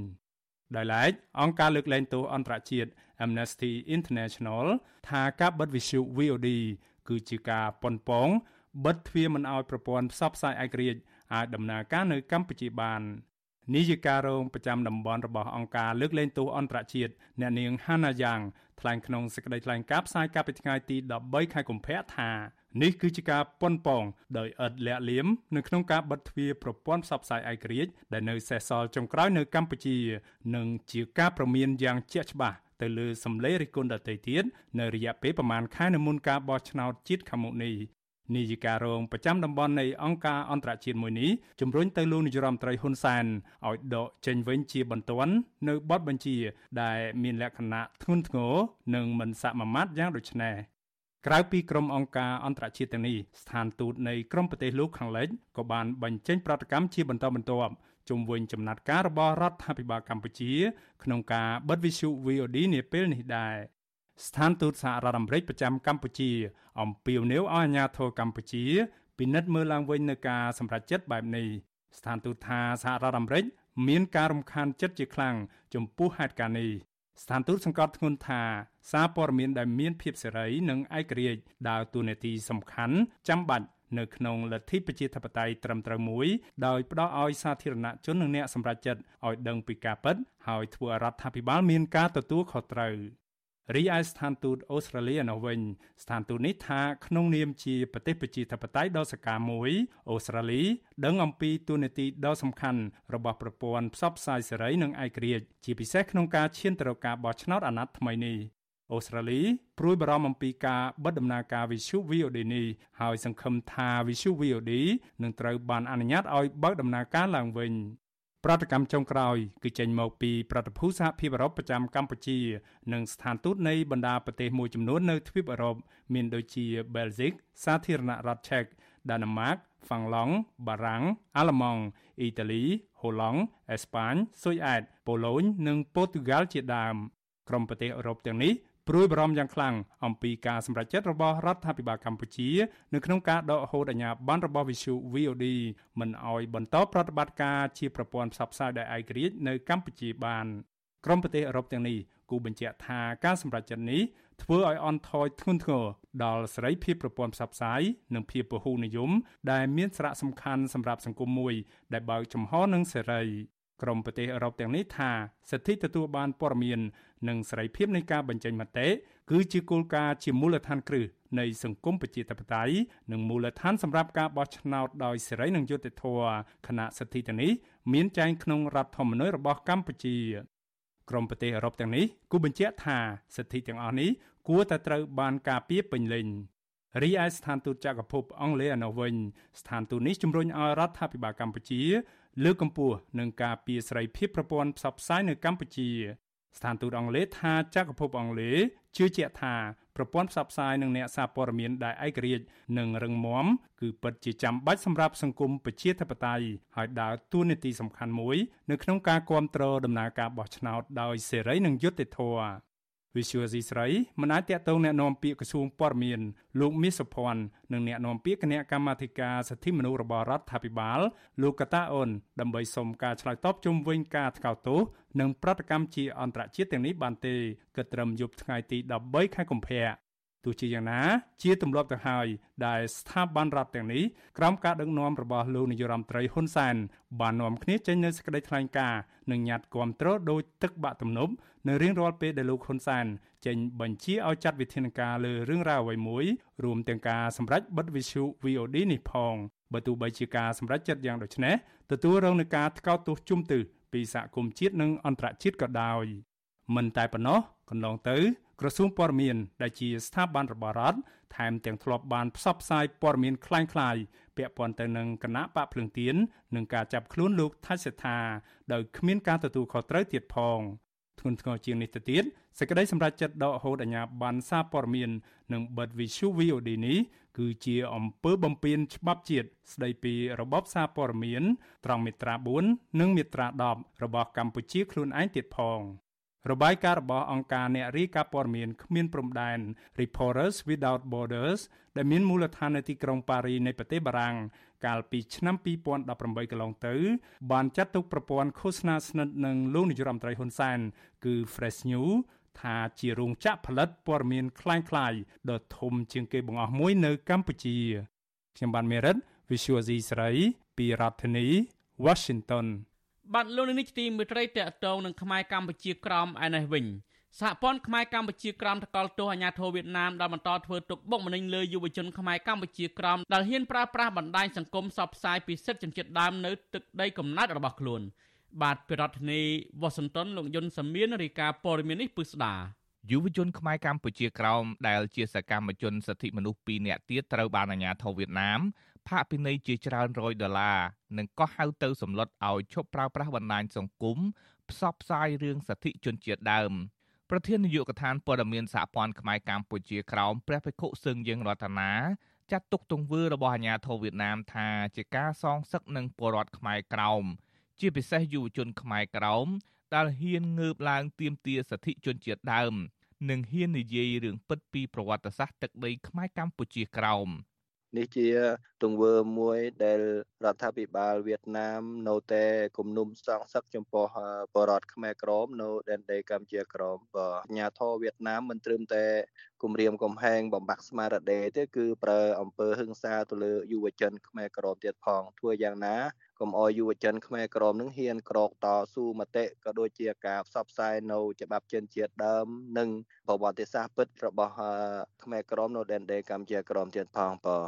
ដោយឡែកអង្គការលើកលែងទោសអន្តរជាតិ Amnesty International ថាការបិទវិទ្យុ VOD គឺជាការប៉ុនប៉ងបិទទ្វារមិនឲ្យប្រព័ន្ធផ្សព្វផ្សាយឯករាជ្យអាចដំណើរការនៅកម្ពុជាបាន នាយិការរងប្រចាំតំបន់របស់អង្គការលើកលែងទោសអន្តរជាតិអ្នកនាង Hannah Yang ថ្លែងក្នុងសេចក្តីថ្លែងការណ៍ផ្សាយកាលពីថ្ងៃទី13ខែកុម្ភៈថានេះគឺជាការប៉ុនប៉ងដោយឥតលាក់លៀមនៅក្នុងការបិទទ្វារប្រព័ន្ធផ្សព្វផ្សាយឯករាជ្យដែលនៅសេសសល់ចុងក្រោយនៅកម្ពុជា និងជាការប្រមានយ៉ាងជាក់ច្បាស់ទៅលើសម្លេងរិះគន់ដទៃទៀតនៅរយៈពេលប្រមាណខែនៅមុនការបោះឆ្នោតជាតិខាងមុខនេះ នាយិការរងប្រចាំតំបន់នៃអង្គការអន្តរជាតិមួយនេះជំរុញទៅលោកនាយរដ្ឋមន្ត្រីហ៊ុនសែនឲ្យដកចេញវិញជាបន្ទាន់នៅបទបញ្ជា ដែលមានលក្ខណៈធ្ងន់ធ្ងរនិងមិនសមាមាត្រយ៉ាងដូចនេះក្រៅពីក្រុមអង្គការអន្តរជាតិទាំងនេះស្ថានទូតនៃក្រមប្រទេសលោកខាងលិចក៏បានបញ្ចេញប្រតិកម្មជាបន្តបន្ទាប់ជុំវិញចំណាត់ការរបស់រដ្ឋាភិបាលកម្ពុជា ក្នុងការបិទវិទ្យុ VOD នាពេលនេះដែរ ស្ថានទូតសហរដ្ឋអាមេរិកប្រចាំកម្ពុជាអំពាវនាវឲ្យអាជ្ញាធរកម្ពុជាពិនិត្យមើលឡើងវិញនូវការសម្រេចចិត្តបែបនេះស្ថានទូតថាសហរដ្ឋអាមេរិកមានការរំខានចិត្តជាខ្លាំងចំពោះហេតុការណ៍នេះស្ថានទូតសង្កត់ធ្ងន់ថាសារព័ត៌មានដែលមានភាពសេរីនិងឯករាជ្យដើរតួនាទីសំខាន់ចាំបាច់នៅក្នុងលទ្ធិប្រជាធិបតេយ្យត្រឹមត្រូវមួយដោយផ្ដល់ឲ្យសាធារណជននិងអ្នកសម្រេចចិត្តឲ្យដឹងពីការពិតហើយធ្វើឲ្យរដ្ឋាភិបាលមានការទទួលខុសត្រូវ រីឯស្ថានទូតអូស្ត្រាលីនៅវិញស្ថានទូតនេះថាក្នុងនាមជាប្រទេសប្រជាធិបតេយ្យដ៏សកម្មមួយអូស្ត្រាលីដឹងអំពីទូនាទីដ៏សំខាន់របស់ប្រព័ន្ធផ្សព្វផ្សាយសេរីនិងឯករាជ្យជាពិសេសក្នុងការឈានទៅរកការបោះឆ្នោតអាណត្តិថ្មីនេះអូស្ត្រាលីព្រួយបារម្ភអំពីការបិទដំណើរការវិទ្យុ VOD នេះហើយសង្ឃឹមថាវិទ្យុ VOD នឹងត្រូវបានអនុញ្ញាតឲ្យបើកដំណើរការឡើងវិញ ប្រតិកម្មចុងក្រោយគឺចេញមកពីប្រតិភូសហភាពអឺរ៉ុបប្រចាំកម្ពុជា និងស្ថានទូតនៃបណ្ដាប្រទេសមួយចំនួននៅទ្វីបអឺរ៉ុបមានដូចជា Belgium សាធារណរដ្ឋឆែកដាណឺម៉ាកហ្វាំងឡង់បារាំងអាល្លឺម៉ង់អ៊ីតាលីហូឡង់អេស្ប៉ាញស៊ុយអែតប៉ូឡូញនិងប៉ូទុយហ្គាល់ជាដើមក្រុមប្រទេសអឺរ៉ុបទាំងនេះ ព្រួយបារម្ភយ៉ាងខ្លាំងអំពីការសម្រេចចិត្តរបស់រដ្ឋាភិបាលកម្ពុជានៅក្នុងការដកហូតអាជ្ញាប័ណ្ណរបស់ Visu VOD មិនអោយបន្តប្រតិបត្តិការជាប្រព័ន្ធផ្សព្វផ្សាយដោយឯករាជ្យនៅកម្ពុជាបានក្រុមប្រទេសអឺរ៉ុបទាំងនេះគូបញ្ជាក់ថាការសម្រេចចិត្តនេះធ្វើឲ្យអន់ថយធ្ងន់ធ្ងរដល់សេរីភាពប្រព័ន្ធផ្សព្វផ្សាយនិងភាពពហុនិយម ដែលមានសារៈសំខាន់សម្រាប់សង្គមមួយ ដែលបើកចំហនិងសេរីក្រមប្រទេសអឺរ៉ុបទាំងនេះថាសិទ្ធិទទួលបានព័ត៌មាន និងសេរីភាពនៃការបញ្ចេញមតិគឺជាគោលការណ៍ជាមូលដ្ឋានគ្រឹះនៃសង្គមប្រជាធិបតេយ្យនិងមូលដ្ឋានសម្រាប់ការបោះឆ្នោតដោយសេរីនិងយុត្តិធម៌គណៈសិទ្ធិទាំងនេះមានចែងក្នុងរដ្ឋធម្មនុញ្ញរបស់កម្ពុជាក្រមប្រទេសអឺរ៉ុបទាំងនេះគូបញ្ជាក់ថាសិទ្ធិទាំងអស់នេះគួរតែត្រូវបានការពារពេញលេញរីឯស្ថានទូតចក្រភពអង់គ្លេសនៅវិញស្ថានទូតនេះជំរុញឲ្យរដ្ឋាភិបាលកម្ពុជាលើកកម្ពស់និងការពារសេរីភាពប្រព័ន្ធផ្សព្វផ្សាយនៅកម្ពុជា ស្ថានទូតអង់គ្លេសថាចក្រភពអង់គ្លេសជឿជាក់ថាប្រព័ន្ធផ្សព្វផ្សាយនិងអ្នកសារព័ត៌មានដែលឯករាជ្យនិងរឹងមាំគឺពិតជាចាំបាច់សម្រាប់សង្គមប្រជាធិបតេយ្យហើយដើរតួនាទីសំខាន់មួយ នៅក្នុងការគ្រប់គ្រងដំណើរការបោះឆ្នោតដោយសេរីនិងយុត្តិធម៌ វិសុយស៊ីស្រីមិនអាចតតងแนะនាំពាក្យក្រសួងព័ត៌មានលោកមាសសុភ័ណ្ឌនិងแนะនាំពាក្យគណៈកម្មាធិការសិទ្ធិមនុស្សរបស់រដ្ឋាភិបាលលោកកតាអូនដើម្បីសុំការឆ្លើយតបជុំវិញការថ្កោលទោសនិងប្រតិកម្មជាអន្តរជាតិទាំងនេះបានទេគិតត្រឹមយប់ថ្ងៃទី13ខែកុម្ភៈទោះ ជាយ៉ាងណាជាទម្លាប់ទៅហើយដែលស្ថាប័នរដ្ឋទាំងនេះក្រោមការដឹកនាំរបស់លោកនាយរដ្ឋមន្ត្រីហ៊ុនសែនបាននាំគ្នាចេញនូវសេចក្តីថ្លែងការណ៍និងញត្តិគាំទ្រដោយទឹកបាក់ទំនប់នៅរៀងរាល់ពេលដែលលោកហ៊ុនសែនចេញបញ្ជាឲ្យចាត់វិធានការលើរឿងរ៉ាវអ្វីមួយរួមទាំងការសម្រេចបិទវិទ្យុ VOD នេះផងបើទោះបីជាការសម្រេចចិត្តយ៉ាងដូចនេះទទួលរងនឹងការថ្កោលទោសជុំទិសពីសហគមន៍ជាតិនិងអន្តរជាតិក៏ដោយមិនតែប៉ុណ្ណោះកន្លងទៅ ក្រសួងព័ត៌មានដែលជាស្ថាប័នរបស់រដ្ឋថែមទាំងធ្លាប់បានផ្សព្វផ្សាយព័ត៌មានคล้ายៗពាក់ព័ន្ធទៅនឹងគណៈបកភ្លឹងទៀននិងការចាប់ខ្លួនលោកថៃសេដ្ឋាដោយគ្មានការទទួលខុសត្រូវទៀតផងធ្ងន់ធ្ងរជាងនេះទៅទៀតសេចក្តីសម្រេចចិត្តដកហូតអាជ្ញាប័ណ្ណសារព័ត៌មាននិងបិទវិទ្យុ VOD នេះគឺជាអំពើបំពានច្បាប់ជាតិស្តីពីរបបសារព័ត៌មានត្រង់មាត្រា4និងមាត្រា10របស់កម្ពុជាខ្លួនឯងទៀតផង របាយការណ៍របស់អង្គការអ្នករាយការណ៍ព័ត៌មានគ្មានព្រំដែន Reporters Without Borders ដែលមានមូលដ្ឋាននៅទីក្រុងប៉ារីនៃប្រទេសបារាំងកាលពីឆ្នាំ2018កន្លងទៅបានចាត់ទុកប្រព័ន្ធឃោសនាស្និទ្ធនឹងលោកនាយរដ្ឋមន្ត្រីហ៊ុនសែនគឺ Fresh News ថាជារោងចក្រផលិតព័ត៌មានคล้ายៗដ៏ធំជាងគេបង្អស់មួយនៅកម្ពុជាខ្ញុំបានមេរិត Visual C ស្រីពីរដ្ឋធានី Washington បាទលោកនេះទីមេត្រីតកតងនឹងខ្មែរកម្ពុជាក្រមឯនេះវិញសហព័ន្ធខ្មែរកម្ពុជាក្រមតកលទោសអាញាធរវៀតណាមដែលបន្តធ្វើទុកបុកម្នេញលើយុវជនខ្មែរកម្ពុជាក្រមដែលហ៊ានប្រើប្រាស់បណ្ដាញសង្គមសបផ្សាយពីសិទ្ធិជនជាតិដើមនៅទឹកដីកំណើតរបស់ខ្លួន បាទពីរដ្ឋធានីវ៉ាស៊ីនតោនលោកយុនសាមៀនរាយការណ៍ព័ត៌មាននេះពឹស្ដាយុវជនខ្មែរកម្ពុជាក្រោមដែលជាសកម្មជនសិទ្ធិមនុស្ស2នាក់ទៀតត្រូវបានអាជ្ញាធរវៀតណាម ផាកពិន័យជាច្រើនរយដុល្លារនិងក៏ហៅទៅសម្លុតឲ្យឈប់ប្រើប្រាស់បណ្ដាញសង្គមផ្សព្វផ្សាយរឿងសិទ្ធិជនជាតិដើមប្រធាននាយកដ្ឋានព័ត៌មានសហព័ន្ធខ្មែរកម្ពុជាក្រោមព្រះភិក្ខុសឹងយើងរតនាចាត់ទុកទង្វើរបស់អាញាធរវៀតណាមថាជាការសងសឹកនឹងពលរដ្ឋខ្មែរក្រោមជាពិសេសយុវជនខ្មែរក្រោមដែលហ៊ានងើបឡើងទាមទារសិទ្ធិជនជាតិដើម និងហ៊ាននិយាយរឿងពិតពីប្រវត្តិសាស្ត្រទឹកដីខ្មែរកម្ពុជាក្រោម នេះជាទង្វើមួយដែលរដ្ឋាភិបាលវៀតណាមនៅតែគំនុំសងសឹកចំពោះបរតខ្មែរក្រមនៅដែនដីកម្ពុជាក្រមបើអាញាធរវៀតណាមមិនត្រឹមតែគម្រាមកំហែងបំបាក់ស្មារតីទេគឺប្រើអំពើហិង្សាទៅលើយុវជនខ្មែរក្រមទៀតផងធ្វើយ៉ាងណា កុំអោយយុវជនខ្មែរក្រមនឹងហ៊ានក្រោកតស៊ូមតិក៏ដូចជាការផ្សព្វផ្សាយនៅច្បាប់ចិនជាតិដើម និងប្រវត្តិសាស្ត្រពិតរបស់ខ្មែរក្រមនៅដែនដីកម្ពុជាក្រមទៀតផងបើ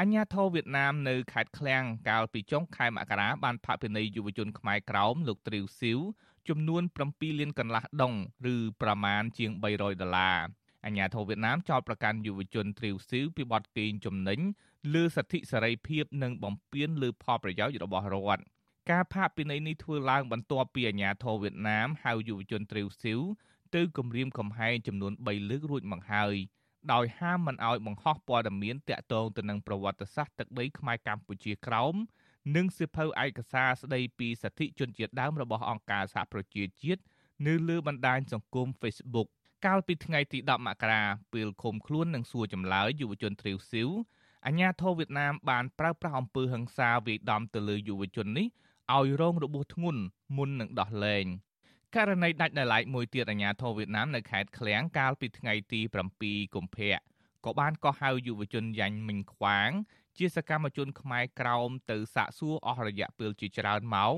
អញ្ញាធរវៀតណាមនៅខេត្តឃ្លាំងកាលពីចុងខែមករាបានផាកពិន័យយុវជនខ្មែរក្រោមលោកទ្រីវស៊ីវចំនួន7លានកន្លះដុងឬប្រមាណជាង300ដុល្លារអាញាធរវៀតណាមចោទប្រកាន់យុវជនទ្រីវស៊ីវពីបទកេងចំណេញ លើសិទ្ធិសេរីភាពនិងបំពានលើផលប្រយោជន៍របស់រដ្ឋការផាកពិន័យនេះធ្វើឡើងបន្ទាប់ពីអាញាធរវៀតណាមហៅយុវជនទ្រីវស៊ីវទៅគម្រាមកំហែងចំនួន3លើករួចមកហើយដោយហាមមិនឲ្យបង្ហោះព័ត៌មានតាក់ទងទៅនឹងប្រវត្តិសាស្ត្រទឹកដីខ្មែរកម្ពុជាក្រោមនិងសិភៅឯកសារស្ដីពីសិទ្ធិជនជាតិដើមរបស់អង្គការសហប្រជាជាតិនៅលើបណ្ដាញសង្គម Facebook កាលពីថ្ងៃទី10មករាពេលឃុំខ្លួននិងសួរចម្លើយយុវជនទ្រីវស៊ីវ អាញាធរវៀតណាមបានប្រើប្រាស់អំពើហិង្សាវាយដំទៅលើយុវជននេះឲ្យរងរបួសធ្ងន់មុននឹងដោះលែងករណីដាច់ដោយឡែកមួយទៀតអាញាធរវៀតណាមនៅខេត្តឃ្លៀងកាលពីថ្ងៃទី7កុម្ភៈក៏បានកោះហៅយុវជនយ៉ាញ់មិញខ្វាង ជាសកម្មជនខ្មែរក្រោមទៅសាកសួរអស់រយៈពេលជាច្រើនម៉ោង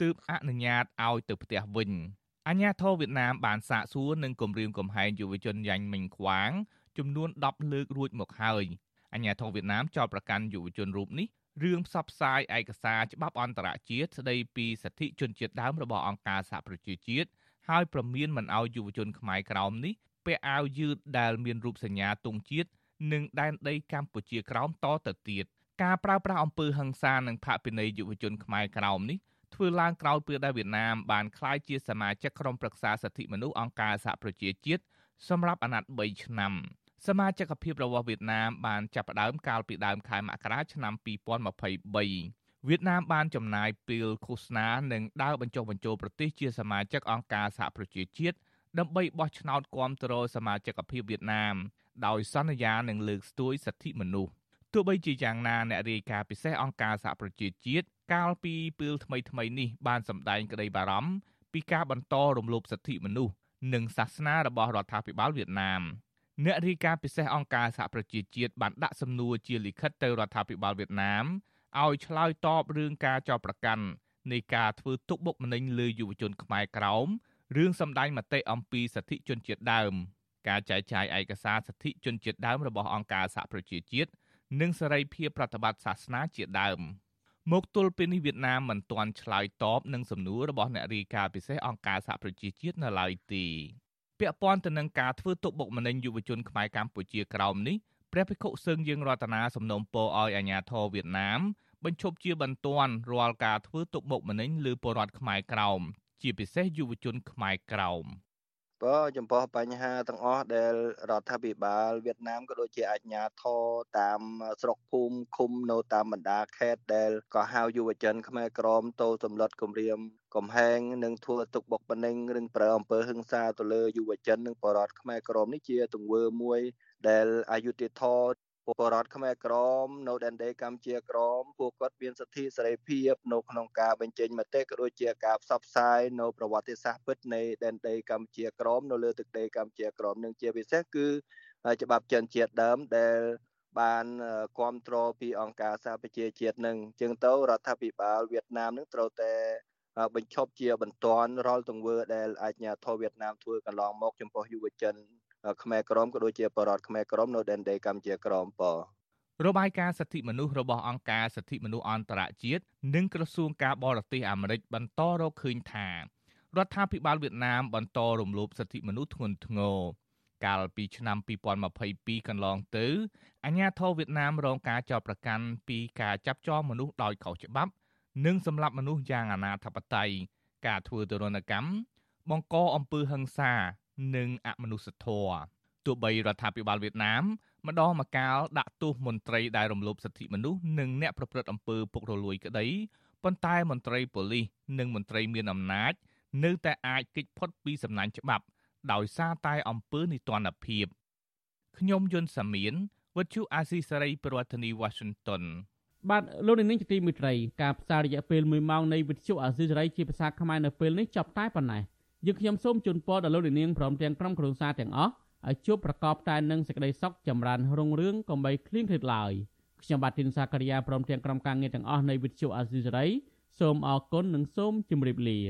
ទើបអនុញ្ញាតឲ្យទៅផ្ទះវិញអាញាធរវៀតណាមបានសាកសួរនិងគម្រាមកំហែងយុវជនយ៉ាញ់មិញខ្វាងចំនួន10លើករួចមកហើយ អាញាធរវៀតណាមចោទប្រកាន់យុវជនរូបនេះរឿងផ្សព្វផ្សាយឯកសារច្បាប់អន្តរជាតិស្ដីពីសិទ្ធិជនជាតិដើមរបស់អង្គការសហប្រជាជាតិហើយប្រមានមិនអោយយុវជនខ្មែរក្រោមនេះពាក់អាវយឺតដែលមានរូបសញ្ញាទង់ជាតិនិងដែនដីកម្ពុជាក្រោមតទៅទៀតការប្រើប្រាស់អំពើហិង្សានិងផាកពិន័យយុវជនខ្មែរក្រោមនេះធ្វើឡើងក្រោយពេលដែលវៀតណាមបានក្លាយជាសមាជិកក្រុមប្រឹក្សាសិទ្ធិមនុស្សអង្គការសហប្រជាជាតិសម្រាប់អាណត្តិ3ឆ្នាំ សមាជិកភាពរបស់វៀតណាមបានចាប់ផ្ដើមកាលពីដើមខែមករាឆ្នាំ2023វៀតណាមបានចំណាយពេលឃោសនានិងដើរបញ្ចុះបញ្ចូលប្រទេសជាសមាជិកអង្គការសហប្រជាជាតិដើម្បីបោះឆ្នោតគាំទ្រសមាជិកភាពវៀតណាមដោយសន្យានឹងលើកស្ទួយសិទ្ធិមនុស្សទោះបីជាយ៉ាងណាអ្នករាយការណ៍ពិសេសអង្គការសហប្រជាជាតិកាលពីពេលថ្មីថ្មីនេះបានសម្ដែងក្តីបារម្ភពីការបន្តរំលោភសិទ្ធិមនុស្សនិងសាសនារបស់រដ្ឋាភិបាលវៀតណាម អ្នករាយការណ៍ពិសេសអង្គការសហប្រជាជាតិបានដាក់សំណួរជាលិខិតទៅរដ្ឋាភិបាលវៀតណាមឲ្យឆ្លើយតបរឿងការចោទប្រកាន់នៃការធ្វើទុកបុកម្នេញលើយុវជនខ្មែរក្រោមរឿងសម្ដែងមតិអំពីសិទ្ធិជនជាតិដើម ការចែកចាយឯកសារសិទ្ធិជនជាតិដើមរបស់អង្គការសហប្រជាជាតិនិងសេរីភាពប្រតិបត្តិសាសនាជាដើមមកទល់ពេលនេះវៀតណាមមិនទាន់ឆ្លើយតបនឹងសំណួររបស់អ្នករាយការណ៍ពិសេសអង្គការសហប្រជាជាតិនៅឡើយទេ ពាក់ព័ន្ធទៅនឹងការធ្វើទុកបុកម្នេញយុវជនខ្មែរកម្ពុជាក្រោមនេះព្រះភិក្ខុសឹងយើងរតនាសំណូមពរឲ្យអាជ្ញាធរវៀតណាមបញ្ឈប់ជាបន្ទាន់រាល់ការធ្វើទុកបុកម្នេញលើពលរដ្ឋខ្មែរក្រោមជាពិសេសយុវជនខ្មែរក្រោម។ ក៏ចំពោះបញ្ហាទាំងអស់ដែលរដ្ឋាភិបាលវៀតណាមក៏ដូចជាអាជ្ញាធរតាមស្រុកភូមិឃុំនៅតាមបណ្ដាខេត្តដែលក៏ហៅយុវជនខ្មែរក្រមទៅសម្លុតគម្រាមកំហែងនិងធ្វើទុកបុកម្នេញឬប្រើអំពើហិង្សាទៅលើយុវជននិងបរតខ្មែរក្រមនេះជាទង្វើមួយដែលអយុត្តិធម៌ ពលរដ្ឋខ្មែរក្រមនៅដែនដីកម្ពុជាក្រមពួកគាត់មានសិទ្ធិសេរីភាពនៅក្នុងការបញ្ចេញមតិក៏ដូចជាការផ្សព្វផ្សាយនៅប្រវត្តិសាស្ត្រពិតនៃដែនដីកម្ពុជាក្រមនៅលើទឹកដីកម្ពុជាក្រមនឹងជាពិសេសគឺច្បាប់ចិនជាតិដើមដែលបានគ្រប់គ្រងពីអង្គការសហប្រជាជាតិនឹងជាងទៅរដ្ឋាភិបាលវៀតណាមនឹងត្រូវតែបញ្ឈប់ជាបន្ទាន់រាល់ទង្វើដែលអាជ្ញាធរវៀតណាមធ្វើកន្លងមកចំពោះយុវជន ខ្មែរក្រមក៏ដូចជាបរតខ្មែរក្រមនៅដែនដីកម្ពុជាក្រមប៉របាយការណ៍សិទ្ធិមនុស្សរបស់អង្គការសិទ្ធិមនុស្សអន្តរជាតិនិងក្រសួងការបរទេសអាមេរិកបន្តរកឃើញថារដ្ឋាភិបាលវៀតណាមបន្តរំលោភសិទ្ធិមនុស្សធ្ងន់ធ្ងរកាលពីឆ្នាំ2022កន្លងទៅអាជ្ញាធរវៀតណាមរងការចោទប្រកាន់ពីការចាប់ចងមនុស្សដោយខុសច្បាប់ និងសម្លាប់មនុស្សយ៉ាងអនាធបត័យការធ្វើទរណកម្មបង្កអំពើហិង្សា និងអមនុស្សធម៌ទោះបីរដ្ឋាភិបាលវៀតណាមម្ដងម្កាលដាក់ទោសមន្ត្រីដែលរំលោភសិទ្ធិមនុស្សនិងអ្នកប្រព្រឹត្តអំពើពុករលួយក្តីប៉ុន្តែមន្ត្រីប៉ូលីសនិងមន្ត្រីមានអំណាច នៅតែអាចគេចផុតពីសំណាញ់ច្បាប់ ដោយសារតែអំពើនីតិរដ្ឋភាពខ្ញុំយុនសាមៀនវិទ្យុអាស៊ីសេរីប្រធានាធិបតី Washington បាទលោកនាងជាទីមេត្រីការផ្សាយរយៈពេល1ម៉ោងនៃវិទ្យុអាស៊ីសេរីជាភាសាខ្មែរនៅពេលនេះចប់តែប៉ុណ្ណេះ យើងខ្ញុំសូមជូនពរដល់លោកនាងព្រមទាំងក្រុមគ្រួសារទាំងអស់ឲ្យជួបប្រកបតែនឹងសេចក្តីសុខចម្រើនរុងរឿងកុំបីឃ្លៀងឃ្លាតឡើយខ្ញុំបាទធីនសាករិយាព្រមទាំងក្រុមការងារទាំងអស់នៃវិទ្យុអាស៊ីសេរីសូមអរគុណនិងសូមជម្រាបលា